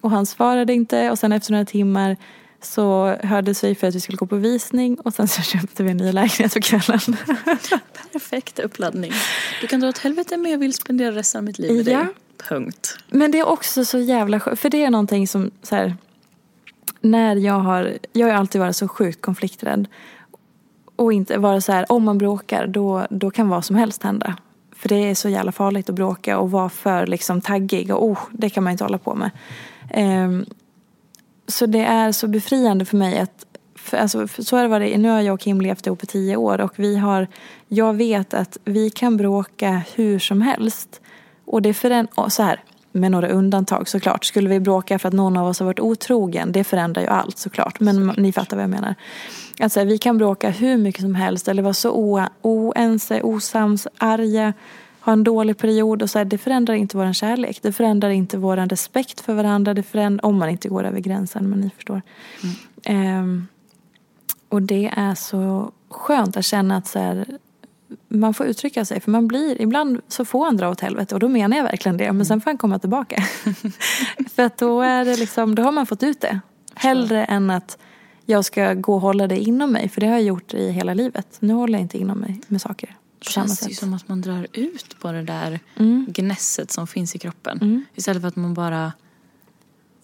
och han svarade inte och sen efter några timmar så hördes vi för att vi skulle gå på visning och sen så köpte vi en ny lägenhet på kvällen. Perfekt uppladdning. Du kan dra åt helvete men jag vill spendera resten av mitt liv med ja. dig. Punkt. Men det är också så jävla skönt. För det är någonting som så här, när jag har, jag har alltid varit så sjukt konflikträdd. Och inte vara så här, om man bråkar då, då kan vad som helst hända. För det är så jävla farligt att bråka och vara för liksom taggig och oh, det kan man inte hålla på med. Um, så det är så befriande för mig att för, alltså, för så har det varit. Nu har jag och Kim levt ihop i tio år och vi har, jag vet att vi kan bråka hur som helst. Och det är för en, så här, med några undantag såklart. Skulle vi bråka för att någon av oss har varit otrogen, det förändrar ju allt såklart. Men såklart. ni fattar vad jag menar. Alltså, vi kan bråka hur mycket som helst eller vara så oense, osams, arga ha en dålig period och så här, det förändrar inte vår kärlek. Det förändrar inte vår respekt för varandra. Det förändrar, om man inte går över gränsen, men ni förstår. Mm. Um, och det är så skönt att känna att så här, man får uttrycka sig. För man blir, ibland så får han dra åt helvete och då menar jag verkligen det. Men sen får han komma tillbaka. för att då, är det liksom, då har man fått ut det. Hellre än att jag ska gå och hålla det inom mig. För det har jag gjort i hela livet. Nu håller jag inte inom mig med saker. Det känns ju som att man drar ut på det där mm. gnässet som finns i kroppen. Mm. Istället för att man bara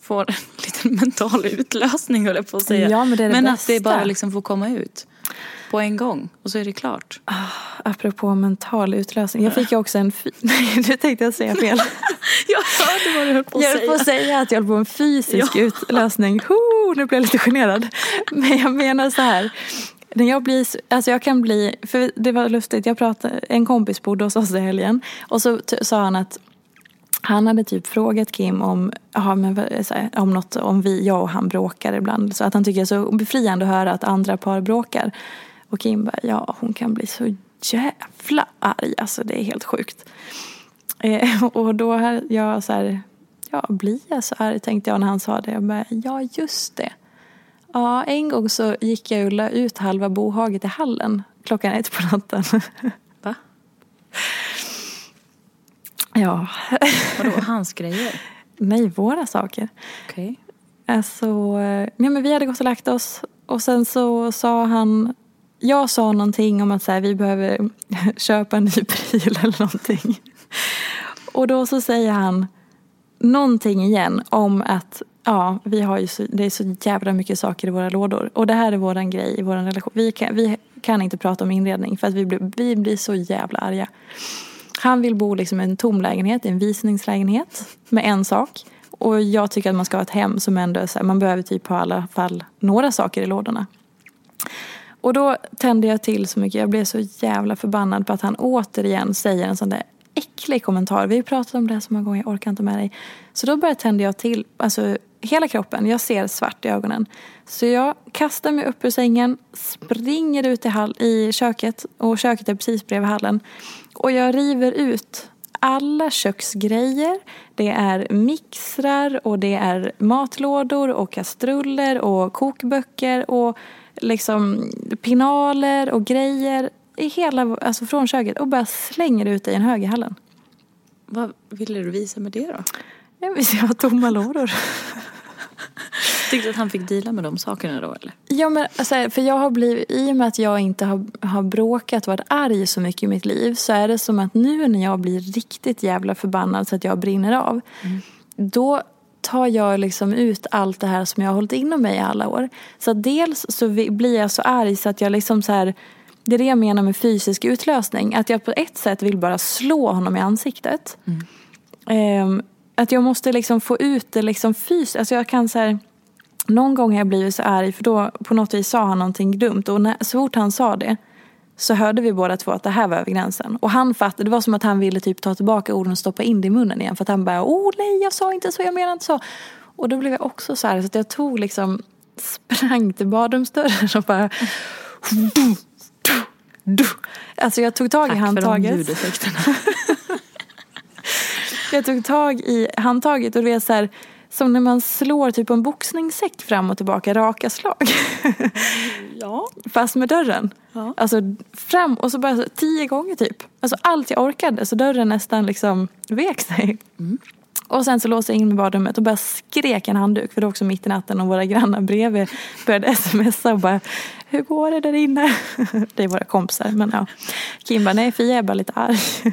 får en liten mental utlösning höll jag på att säga. Ja, men det är det men bästa. att det bara liksom får komma ut på en gång och så är det klart. Ah, apropå mental utlösning. Jag fick ju också en... Nej, nu tänkte jag säga fel. jag hörde vad du höll på att säga. Jag höll på att säga att jag höll på en fysisk ja. utlösning. Ho, nu blev jag lite generad. Men jag menar så här. När jag blir, alltså jag kan bli, för det var lustigt, jag pratade, en kompis bodde hos oss i helgen och så sa han att han hade typ frågat Kim om, aha, men, här, om något, om vi, jag och han bråkar ibland. Så att han tycker det är så befriande att höra att andra par bråkar. Och Kim bara, ja hon kan bli så jävla arg, alltså det är helt sjukt. Eh, och då här, jag så här, ja blir jag så arg tänkte jag när han sa det. Jag bara, ja just det. Ja, en gång så gick jag och la ut halva bohaget i hallen klockan ett på natten. Va? Ja. Vadå, hans grejer? Nej, våra saker. Okej. Okay. Alltså, ja, men vi hade gått och lagt oss och sen så sa han jag sa någonting om att så här, vi behöver köpa en ny pryl eller någonting. Och då så säger han någonting igen om att Ja, vi har ju så, det är så jävla mycket saker i våra lådor. Och det här är våran grej i vår relation. Vi kan, vi kan inte prata om inredning för att vi blir, vi blir så jävla arga. Han vill bo liksom i en tom lägenhet, i en visningslägenhet med en sak. Och jag tycker att man ska ha ett hem som ändå är så här, man behöver typ ha i alla fall några saker i lådorna. Och då tände jag till så mycket. Jag blev så jävla förbannad på att han återigen säger en sån där äcklig kommentar. Vi har ju pratat om det här så många gånger, jag orkar inte med dig. Så då började tända jag till, alltså hela kroppen, jag ser svart i ögonen. Så jag kastar mig upp ur sängen, springer ut i, hall, i köket och köket är precis bredvid hallen. Och jag river ut alla köksgrejer. Det är mixrar och det är matlådor och kastruller och kokböcker och liksom pinaler och grejer i hela, alltså från köket och bara slänger ut i en hög i hallen. Vad ville du visa med det då? Jag vill se tomma lådor. Tyckte att han fick dela med de sakerna då eller? Ja men alltså, för jag har blivit, i och med att jag inte har, har bråkat och varit arg så mycket i mitt liv så är det som att nu när jag blir riktigt jävla förbannad så att jag brinner av. Mm. Då tar jag liksom ut allt det här som jag har hållit inom mig i alla år. Så dels så blir jag så arg så att jag liksom så här, det är det jag menar med fysisk utlösning. Att jag på ett sätt vill bara slå honom i ansiktet. Mm. Um, att jag måste liksom få ut det liksom fysiskt. Alltså jag kan så här, någon gång har jag blivit så arg för då på något vis sa han någonting dumt och när, så fort han sa det så hörde vi båda två att det här var över gränsen. Och han fattade, det var som att han ville typ ta tillbaka orden och stoppa in det i munnen igen. För att han bara, åh nej jag sa inte så, jag menar inte så. Och då blev jag också så här så att jag tog liksom, sprang till badrumsdörren och bara Alltså jag tog tag Tack i handtaget. Tack för de ljudeffekterna. jag tog tag i handtaget och det är så här, som när man slår typ en boxningssäck fram och tillbaka, raka slag. ja. Fast med dörren. Ja. Alltså fram och så bara tio gånger typ. Alltså allt jag orkade så dörren nästan liksom vek sig. Mm. Och sen så låste jag in mig i badrummet och bara skrek en handduk för det var också mitt i natten och våra grannar bredvid började smsa och bara Hur går det där inne? Det är våra kompisar men ja. Kim bara, nej Fia är bara lite arg.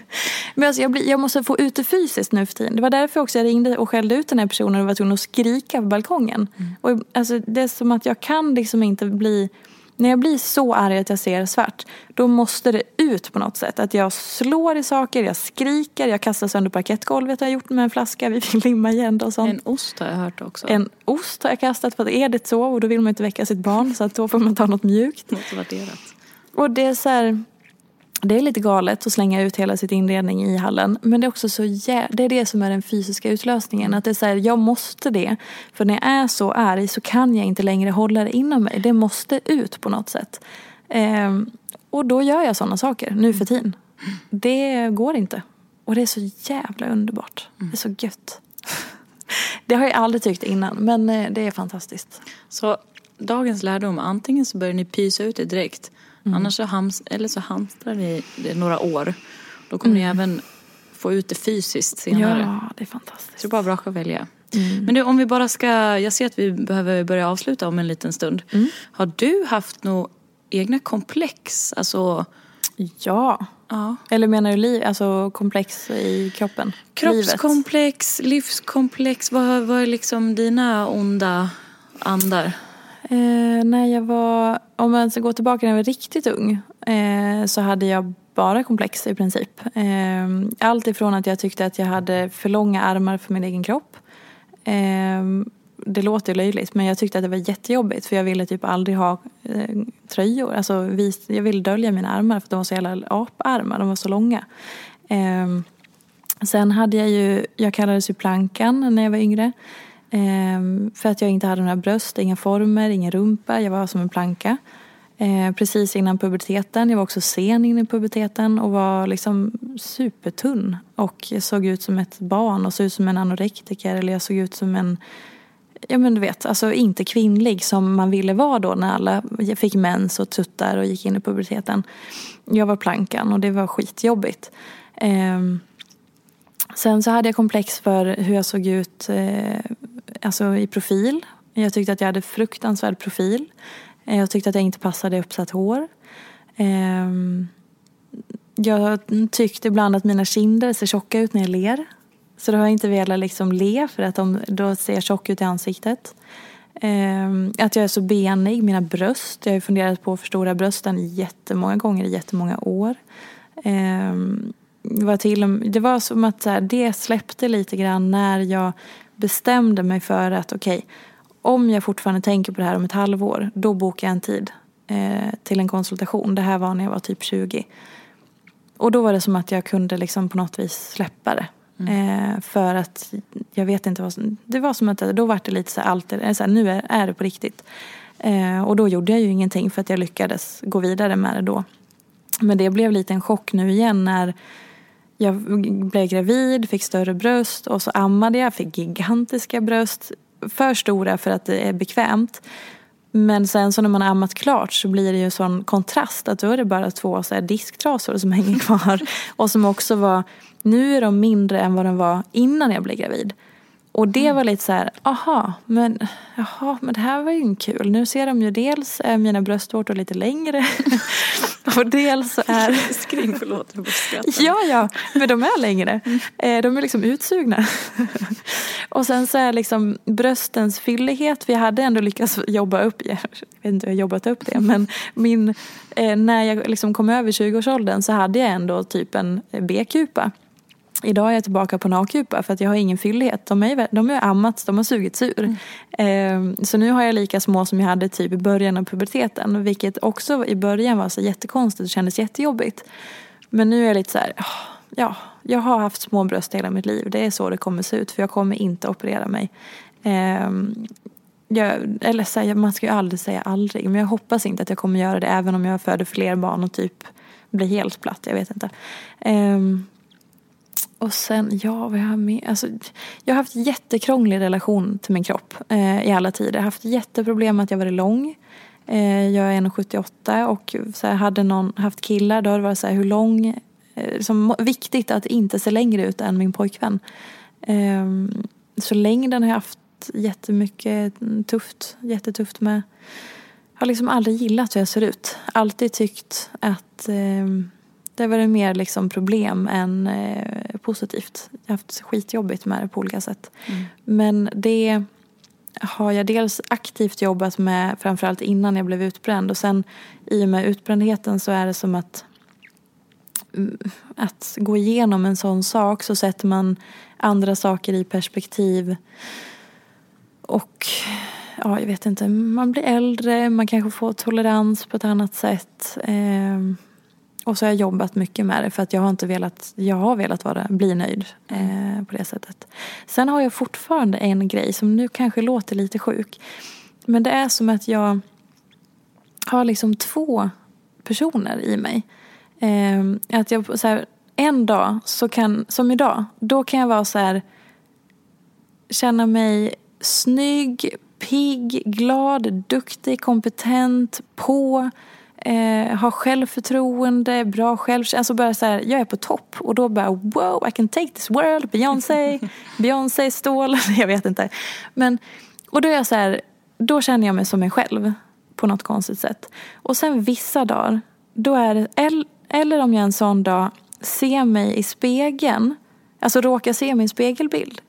Men alltså jag, blir, jag måste få ut det fysiskt nu för tiden. Det var därför också jag ringde och skällde ut den här personen och var tvungen att skrika på balkongen. Mm. Och alltså det är som att jag kan liksom inte bli när jag blir så arg att jag ser svart, då måste det ut på något sätt. Att jag slår i saker, jag skriker, jag kastar sönder parkettgolvet har jag gjort med en flaska, vi fick limma igen det och sånt. En ost har jag hört också. En ost har jag kastat för att är det så och då vill man inte väcka sitt barn så att då får man ta något mjukt. Något värderat. Och det är så här, det är lite galet att slänga ut hela sitt inredning i hallen. Men det är också så jä- det är det som är den fysiska utlösningen. Att det är så här, jag måste det. För när jag är så arg så kan jag inte längre hålla det inom mig. Det måste ut på något sätt. Ehm, och då gör jag sådana saker nu för tiden. Det går inte. Och det är så jävla underbart. Det är så gött. Det har jag aldrig tyckt innan men eh, det är fantastiskt. Så dagens lärdom, antingen så börjar ni pysa ut det direkt Mm. Annars så, hams eller så hamstrar ni det några år. Då kommer mm. ni även få ut det fysiskt senare. Ja, det är fantastiskt. Så det är bara att välja. Mm. Men du, om vi bara ska, jag ser att vi behöver börja avsluta om en liten stund. Mm. Har du haft några egna komplex? Alltså... Ja. ja. Eller menar du liv, alltså komplex i kroppen? Kroppskomplex, Livet. livskomplex. Vad, vad är liksom dina onda andar? Eh, när jag var, om man ska gå tillbaka när jag var riktigt ung eh, så hade jag bara komplex i princip. Eh, allt ifrån att jag tyckte att jag hade för långa armar för min egen kropp. Eh, det låter löjligt men jag tyckte att det var jättejobbigt för jag ville typ aldrig ha eh, tröjor. Alltså, vis, jag ville dölja mina armar för de var så jävla aparmar, de var så långa. Eh, sen hade jag ju, jag kallades ju plankan när jag var yngre. Ehm, för att jag inte hade några bröst, inga former, ingen rumpa. Jag var som en planka. Ehm, precis innan puberteten. Jag var också sen in i puberteten och var liksom supertunn. Och jag såg ut som ett barn och såg ut som en anorektiker. Eller jag såg ut som en ja men du vet, alltså inte kvinnlig som man ville vara då när alla fick mens och tuttar och gick in i puberteten. Jag var plankan och det var skitjobbigt. Eh, sen så hade jag komplex för hur jag såg ut eh, alltså i profil. Jag tyckte att jag hade fruktansvärd profil. Eh, jag tyckte att jag inte passade i uppsatt hår. Ehm, jag tyckte ibland att mina kinder ser tjocka ut när jag ler. Så då har jag inte velat liksom le för att de då ser tjock ut i ansiktet. Ehm, att jag är så benig, mina bröst. Jag har funderat på att förstora brösten jättemånga gånger i jättemånga år. Ehm, det var, till, det var som att det släppte lite grann när jag bestämde mig för att okej, okay, om jag fortfarande tänker på det här om ett halvår, då bokar jag en tid eh, till en konsultation. Det här var när jag var typ 20. och då var det som att jag kunde liksom på något vis släppa det. Eh, för att jag vet inte vad som, det var som att då var det lite så här, allt, är- så här, nu är, är det på riktigt. Eh, och då gjorde jag ju ingenting för att jag lyckades gå vidare med det då. Men det blev lite en chock nu igen när jag blev gravid, fick större bröst och så ammade jag, fick gigantiska bröst. För stora för att det är bekvämt. Men sen så när man har ammat klart så blir det ju en sån kontrast att då är det bara två så här disktrasor som hänger kvar. Och som också var, nu är de mindre än vad de var innan jag blev gravid. Och det var lite så här, aha, men, jaha, men det här var ju inte kul. Nu ser de ju dels är mina bröstvårtor lite längre. och dels är... Skring, förlåt, jag. Ja, ja, men de är längre. Eh, De är liksom utsugna. Och sen så är liksom bröstens fyllighet, vi hade ändå lyckats jobba upp, jag vet inte hur jag jobbat upp det, men min, eh, när jag liksom kom över 20-årsåldern så hade jag ändå typ en B-kupa. Idag är jag tillbaka på en A-kupa för att jag har ingen fyllighet. De är, de är ammats, de har sugits ur. Eh, så nu har jag lika små som jag hade typ i början av puberteten. Vilket också i början var så jättekonstigt och kändes jättejobbigt. Men nu är jag lite så här, "Ah, ja, jag har haft små bröst hela mitt liv. Det är så det kommer se ut för jag kommer inte operera mig. Eh, jag, eller så här, man ska ju aldrig säga aldrig. Men jag hoppas inte att jag kommer göra det även om jag föder fler barn och typ blir helt platt. Jag vet inte. Ehm, och sen, ja vad jag har med. Alltså, jag har haft jättekrånglig relation till min kropp eh, i alla tider. Jag har haft jätteproblem med att jag varit lång. Eh, jag är 1,78 och så här, hade någon haft killar då har det varit så här, hur lång, eh, som, viktigt att inte se längre ut än min pojkvän. Eh, så längden har jag haft jättemycket tufft, jättetufft med. Jag har liksom aldrig gillat hur jag ser ut. Alltid tyckt att eh, det var det mer liksom problem än eh, positivt. Jag har haft skitjobbigt med det på olika sätt. Men det har jag dels aktivt jobbat med framförallt innan jag blev utbränd och sen i och med utbrändheten så är det som att mm, att gå igenom en sån sak så sätter man andra saker i perspektiv och ja, jag vet inte, man blir äldre, man kanske får tolerans på ett annat sätt. Ehm, och så har jag jobbat mycket med det för att jag har inte velat, jag har velat vara, bli nöjd eh, på det sättet. Sen har jag fortfarande en grej som nu kanske låter lite sjuk. Men det är som att jag har liksom två personer i mig. Eh, att jag så här, en dag, så kan, som idag, då kan jag vara så här känna mig snygg, pigg, glad, duktig, kompetent, på eh, har självförtroende, bra självkänsla. Alltså bara så här, jag är på topp och då bara wow, I can take this world, Beyoncé, Beyoncé, stål, jag vet inte. Men, och då är jag så här, då känner jag mig som mig själv på något konstigt sätt. Och sen vissa dagar, då är det, el- eller om jag en sån dag ser mig i spegeln, alltså råkar se min spegelbild.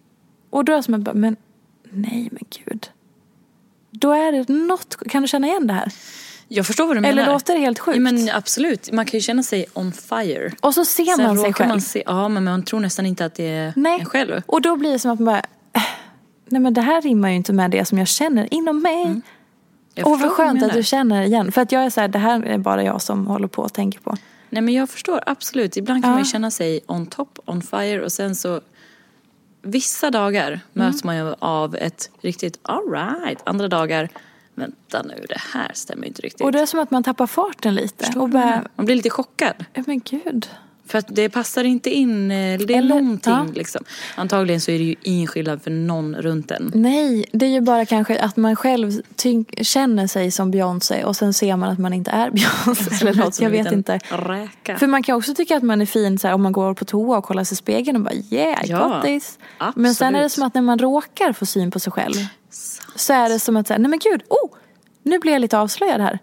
Och då är det som att men nej men gud. Då är det något, kan du känna igen det här? Jag förstår vad du menar. Eller låter det helt sjukt? Ja, men absolut, man kan ju känna sig on fire. Och så ser Sen man sig själv. Man se, ja, men man tror nästan inte att det är Nej. en själv. Och då blir det som att man bara, äh, nej men det här rimmar ju inte med det som jag känner inom mig. Jag Och vad skönt att du känner igen. För att jag är så här, det här är bara jag som håller på och tänker på. Nej men jag förstår absolut. Ibland kan Ja. man ju känna sig on top, on fire och sen så Vissa dagar Mm. möts man ju av ett riktigt alright. Andra dagar, vänta nu det här stämmer inte riktigt. Och det är som att man tappar farten lite. Förstår och bara? Man blir lite chockad. ja men gud. För att det passar inte in, eh, det är Eller- någonting ja. liksom. Antagligen så är det ju ingen skillnad för någon runt en. Nej, det är ju bara kanske att man själv känner sig som Beyoncé och sen ser man att man inte är Beyoncé eller något. Jag vet inte. Räka. För man kan också tycka att man är fin så här, om man går på toa och kollar sig i spegeln och bara yeah, I Ja, got this. Men sen är det som att när man råkar få syn på sig själv så är det som att säga, nej men gud, oh, nu blir jag lite avslöjad här.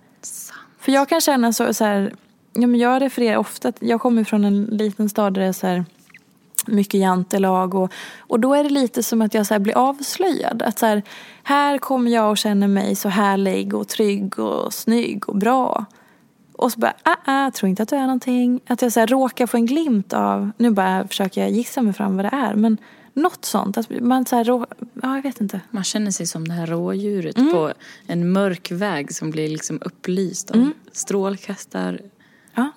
För jag kan känna så, så här, ja, men jag refererar ofta, jag kommer från en liten stad där det är så här, mycket jantelag och, och då är det lite som att jag så blir avslöjad. Att så här, här kommer jag och känner mig så härlig och trygg och snygg och bra. Och så bara, ah, ah, tror inte att du är någonting. Att jag så här råkar få en glimt av, nu bara försöker jag gissa mig fram vad det är. Men något sånt. Att man så här, rå, ja jag vet inte. Man känner sig som det här rådjuret Mm. på en mörk väg som blir liksom upplyst av strålkastarljusen. Ja.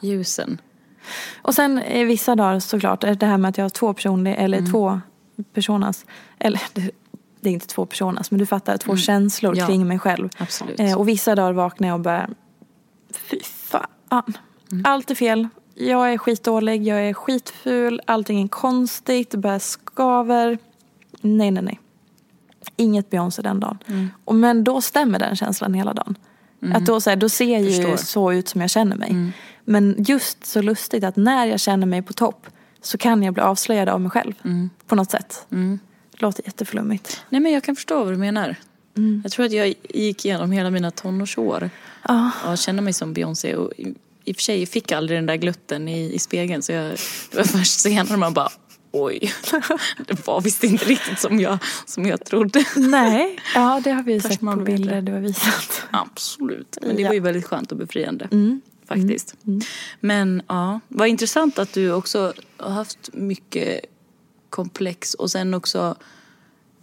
Och sen eh, vissa dagar såklart, det här med att jag har två personer, eller Mm. två personas, eller det, är inte två personas, men du fattar, två Mm. känslor Ja. kring mig själv. Eh, och vissa dagar vaknar jag och bara, fy fan. Mm. Allt är fel. Jag är skitdålig, jag är skitful, allting är konstigt, det bara skaver. Nej, nej, nej. Inget Beyoncé den dagen. Mm. Och, men då stämmer den känslan hela dagen. Att då, så, här, då ser jag ju så ut som jag känner mig. Mm. Men just så lustigt att när jag känner mig på topp så kan jag bli avslöjad av mig själv. Mm. På något sätt. Låter jätteflummigt. Nej men jag kan förstå vad du menar. Mm. Jag tror att jag gick igenom hela mina tonårsår Ja. och kände mig som Beyoncé. Och i, I och för sig fick jag aldrig den där glutten i, i spegeln så jag, det var först senare man bara oj, det var visst inte riktigt som jag, som jag trodde. Nej, ja det har vi ju sett på bilder det. du har visat. Absolut. Men det Ja. var ju väldigt skönt och befriande. Mm. Faktiskt. Men ja, vad intressant att du också har haft mycket komplex och sen också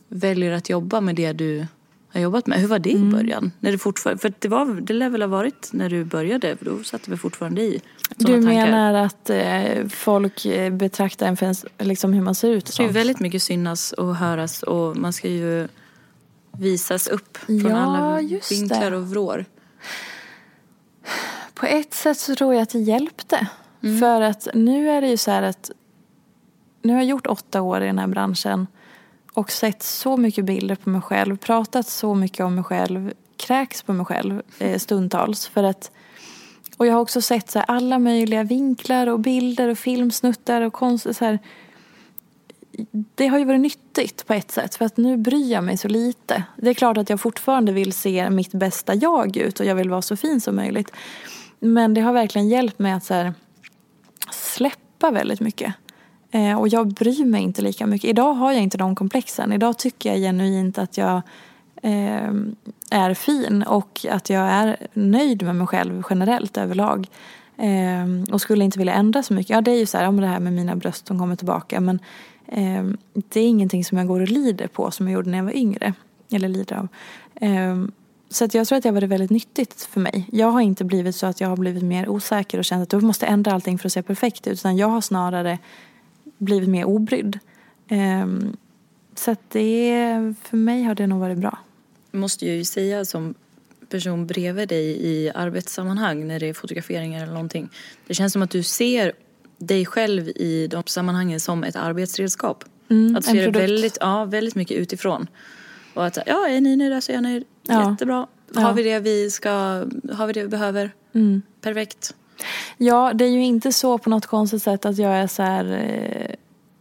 väljer att jobba med det du har jobbat med. Hur var det i början? När du fortfarande, för det, var, det lär väl ha varit när du började, för då satt väl fortfarande i Du såna tankar. menar att eh, folk eh, betraktar en för liksom hur man ser ut? Det sånt? väldigt mycket synas och höras och man ska ju visas upp från Ja, alla vinklar och vrår. På ett sätt så tror jag att det hjälpte. Mm. För att nu är det ju så här att nu har jag gjort åtta år i den här branschen och sett så mycket bilder på mig själv, pratat så mycket om mig själv, kräks på mig själv eh, stundtals. För att, och jag har också sett så här, alla möjliga vinklar och bilder och filmsnuttar och konst, så här, det har ju varit nyttigt på ett sätt för att nu bryr jag mig så lite. Det är klart att jag fortfarande vill se mitt bästa jag ut och jag vill vara så fin som möjligt. Men det har verkligen hjälpt mig att så här, släppa väldigt mycket. Eh, och jag bryr mig inte lika mycket. Idag har jag inte de komplexen. Idag tycker jag genuint att jag eh, är fin och att jag är nöjd med mig själv generellt överlag. Eh, och skulle inte vilja ändra så mycket. Ja, det är ju så här, om det här med mina bröst som kommer tillbaka. Men eh, det är ingenting som jag går och lider på som jag gjorde när jag var yngre. Eller lider av. Ehm, så att jag tror att det har varit väldigt nyttigt för mig. Jag har inte blivit så att jag har blivit mer osäker och känt att du måste ändra allting för att se perfekt ut. Utan jag har snarare blivit mer obrydd. Ehm, så att det, för mig har det nog varit bra. måste jag ju säga som person bredvid dig i arbetssammanhang när det är fotograferingar eller någonting. Det känns som att du ser dig själv i de sammanhangen som ett arbetsredskap. Mm, att du ser väldigt, ja, väldigt mycket utifrån. Och att ja, är ni nöjda så är jag nöjd. Ja. Jättebra. Ja. Har vi det vi ska, har vi det vi behöver? Mm. Perfekt. Ja, det är ju inte så på något konstigt sätt att jag är så här... eh,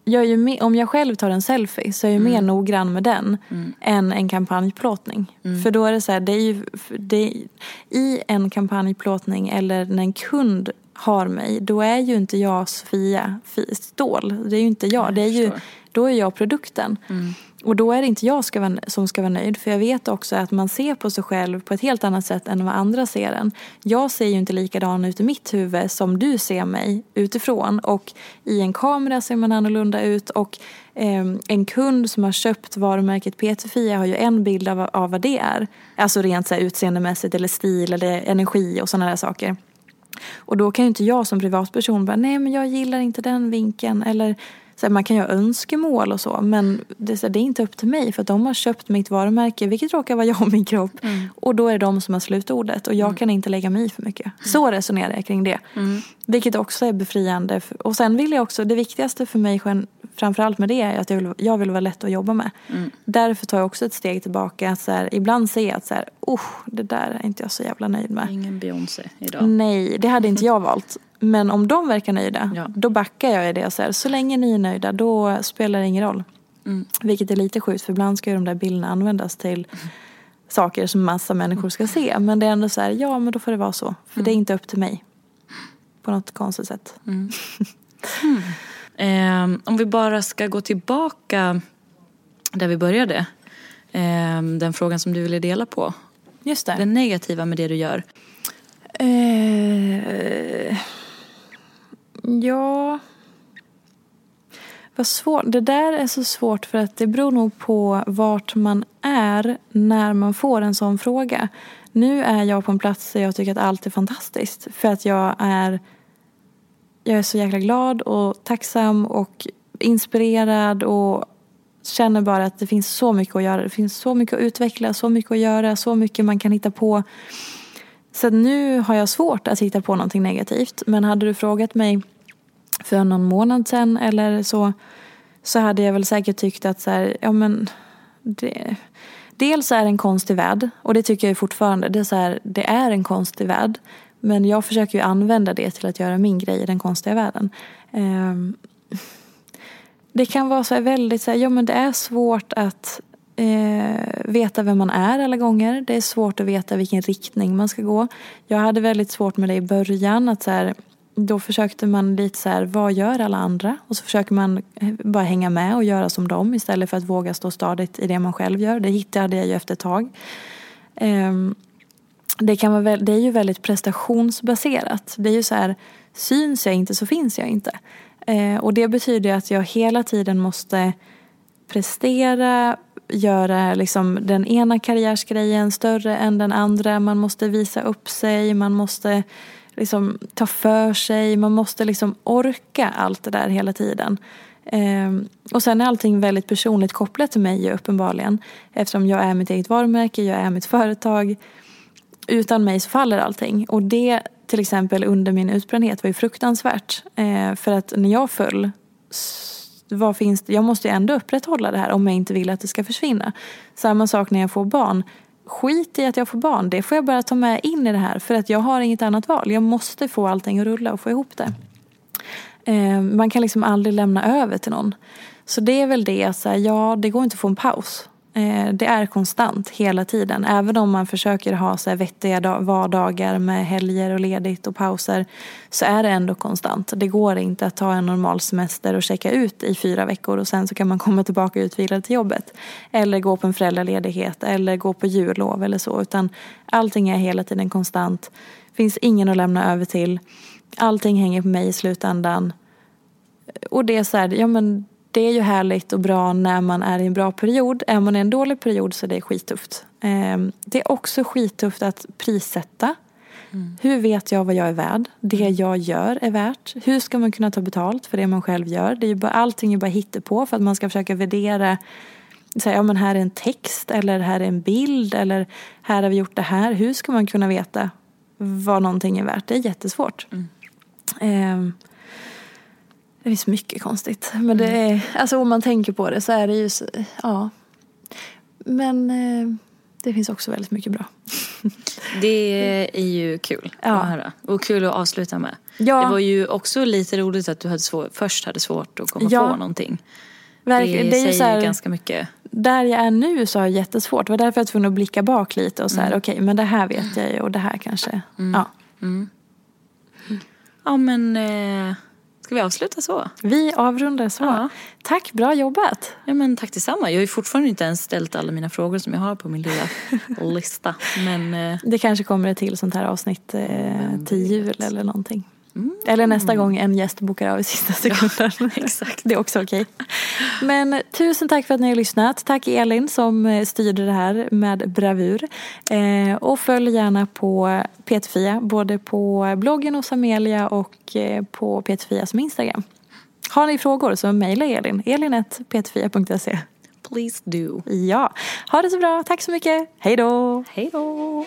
Jag är ju mer, om jag själv tar en selfie så är jag mer noggrann med den än en kampanjplåtning. För då är det så här, det är ju, det är, i en kampanjplåtning eller när en kund har mig, då är ju inte jag Sofia Fi- Ståhl. Det är ju inte jag. Det är ju, då är jag produkten. Och då är det inte jag ska vara, som ska vara nöjd. För jag vet också att man ser på sig själv på ett helt annat sätt än vad andra ser en. Jag ser ju inte likadan ut i mitt huvud som du ser mig utifrån. Och i en kamera ser man annorlunda ut. Och eh, en kund som har köpt varumärket PT-Fia har ju en bild av, av vad det är. Alltså rent så här, utseendemässigt eller stil eller energi och sådana där saker. Och då kan ju inte jag som privatperson bara, nej men jag gillar inte den vinkeln. Eller så här, man kan ju ha önskemål och så. Men det, är så här, det är inte upp till mig för att de har köpt mitt varumärke, vilket råkar vara jag och min kropp. Och då är det de som har slutordet och jag kan inte lägga mig i för mycket. Så resonerar jag kring det. Vilket också är befriande. Och sen vill jag också, det viktigaste för mig framförallt med det är att jag vill, jag vill vara lätt att jobba med. Därför tar jag också ett steg tillbaka. Så här, ibland ser jag att så här, oh, det där är inte jag så jävla nöjd med. Ingen Beyoncé idag. Nej, det hade inte jag valt. Men om de verkar nöjda, Ja. då backar jag i det och säger så länge ni är nöjda, då spelar det ingen roll. Vilket är lite sjukt, för ibland ska ju de där bilderna användas till saker som massa människor ska se. Men det är ändå så här, ja men då får det vara så. För det är inte upp till mig. På något konstigt sätt. Ehm, om vi bara ska gå tillbaka där vi började. Ehm, den frågan som du ville dela på. Just det. Det negativa med det du gör. Eh, ja... Vad svårt. Det där är så svårt för att det beror nog på vart man är när man får en sån fråga. Nu är jag på en plats där jag tycker att allt är fantastiskt. För att jag är jag är så jäkla glad och tacksam och inspirerad och känner bara att det finns så mycket att göra. Det finns så mycket att utveckla, så mycket att göra, så mycket man kan hitta på. Så nu har jag svårt att hitta på någonting negativt. Men hade du frågat mig för någon månad sedan eller så så hade jag väl säkert tyckt att så här, ja men det, dels är det en konstig värld och det tycker jag fortfarande. Det är, så här, det är en konstig värld. Men jag försöker ju använda det till att göra min grej i den konstiga världen. Ehm, det kan vara så väldigt så här, ja men det är svårt att eh, veta vem man är alla gånger. Det är svårt att veta vilken riktning man ska gå. Jag hade väldigt svårt med det i början. att så här, Då försökte man lite så här, vad gör alla andra? Och så försöker man eh, bara hänga med och göra som dem istället för att våga stå stadigt i det man själv gör. Det hittade jag ju efter ett tag. Eh, det, kan vara, det är ju väldigt prestationsbaserat. Det är ju så här, syns jag inte så finns jag inte. Eh, och det betyder att jag hela tiden måste prestera, göra liksom den ena karriärsgrejen större än den andra. Man måste visa upp sig, man måste liksom ta för sig, man måste liksom orka allt det där hela tiden. Ehm, och sen är allting väldigt personligt kopplat till mig uppenbarligen. Eftersom jag är mitt eget varumärke, jag är mitt företag. Utan mig så faller allting. Och det till exempel under min utbrändhet var ju fruktansvärt. Eh, för att när jag föll, vad finns det? jag måste ju ändå upprätthålla det här om jag inte vill att det ska försvinna. Samma sak när jag får barn. Skit i att jag får barn, det får jag bara ta med in i det här för att jag har inget annat val. Jag måste få allting att rulla och få ihop det. Eh, man kan liksom aldrig lämna över till någon. Så det är väl det, så här, ja det går inte att få en paus. Eh, det är konstant hela tiden. Även om man försöker ha så här vettiga vardagar med helger och ledigt och pauser så är det ändå konstant. Det går inte att ta en normal semester och checka ut i fyra veckor och sen så kan man komma tillbaka utvilad till jobbet. Eller gå på en föräldraledighet eller gå på jullov eller så. Utan allting är hela tiden konstant. Finns ingen att lämna över till. Allting hänger på mig i slutändan. Och det är så här, ja men det är ju härligt och bra när man är i en bra period. Är man i en dålig period så är det skittufft. Ehm, det är också skittufft att prissätta. Mm. Hur vet jag vad jag är värd? Det mm. jag gör är värt. Hur ska man kunna ta betalt för det man själv gör? Det är bara, allting är bara på för att man ska försöka värdera Säga, ja men här är en text eller här är en bild eller här har vi gjort det här. Hur ska man kunna veta vad någonting är värt? Det är jättesvårt. Mm. Um, det finns mycket konstigt. Men det mm. är, alltså om man tänker på det så är det ju, ja. Men eh, det finns också väldigt mycket bra. Det är ju kul ja. att höra. Och kul att avsluta med. Ja. Det var ju också lite roligt att du hade svår, först hade svårt att komma ja. på någonting. Verkligen. Det, det säger här, ganska mycket. Där jag är nu så har jag jättesvårt. Det var därför jag var tvungen att blicka bak lite och så här, mm. okej okay, men det här vet jag ju och det här kanske. Mm. Ja. Mm. Ja men eh, Ska vi avsluta så? Vi avrundar så. Ja. Tack, bra jobbat. Ja, men tack detsamma. Jag har ju fortfarande inte ens ställt alla mina frågor som jag har på min lilla lista. Men, eh... Det kanske kommer ett till sånt här avsnitt eh, till jul eller någonting. Mm. Eller nästa gång en gäst bokar av i sista sekunden. Ja, exakt. Det är också okej. Okay. Men tusen tack för att ni har lyssnat. Tack Elin som eh, styrde det här med bravur. Eh, och följ gärna på Peterfia, både på bloggen hos Amelia och eh, på Peterfia som Instagram. Har ni frågor så mejla Elin, elin.peterfia.se. Please do. Ja, ha det så bra. Tack så mycket. Hej då. Hej då.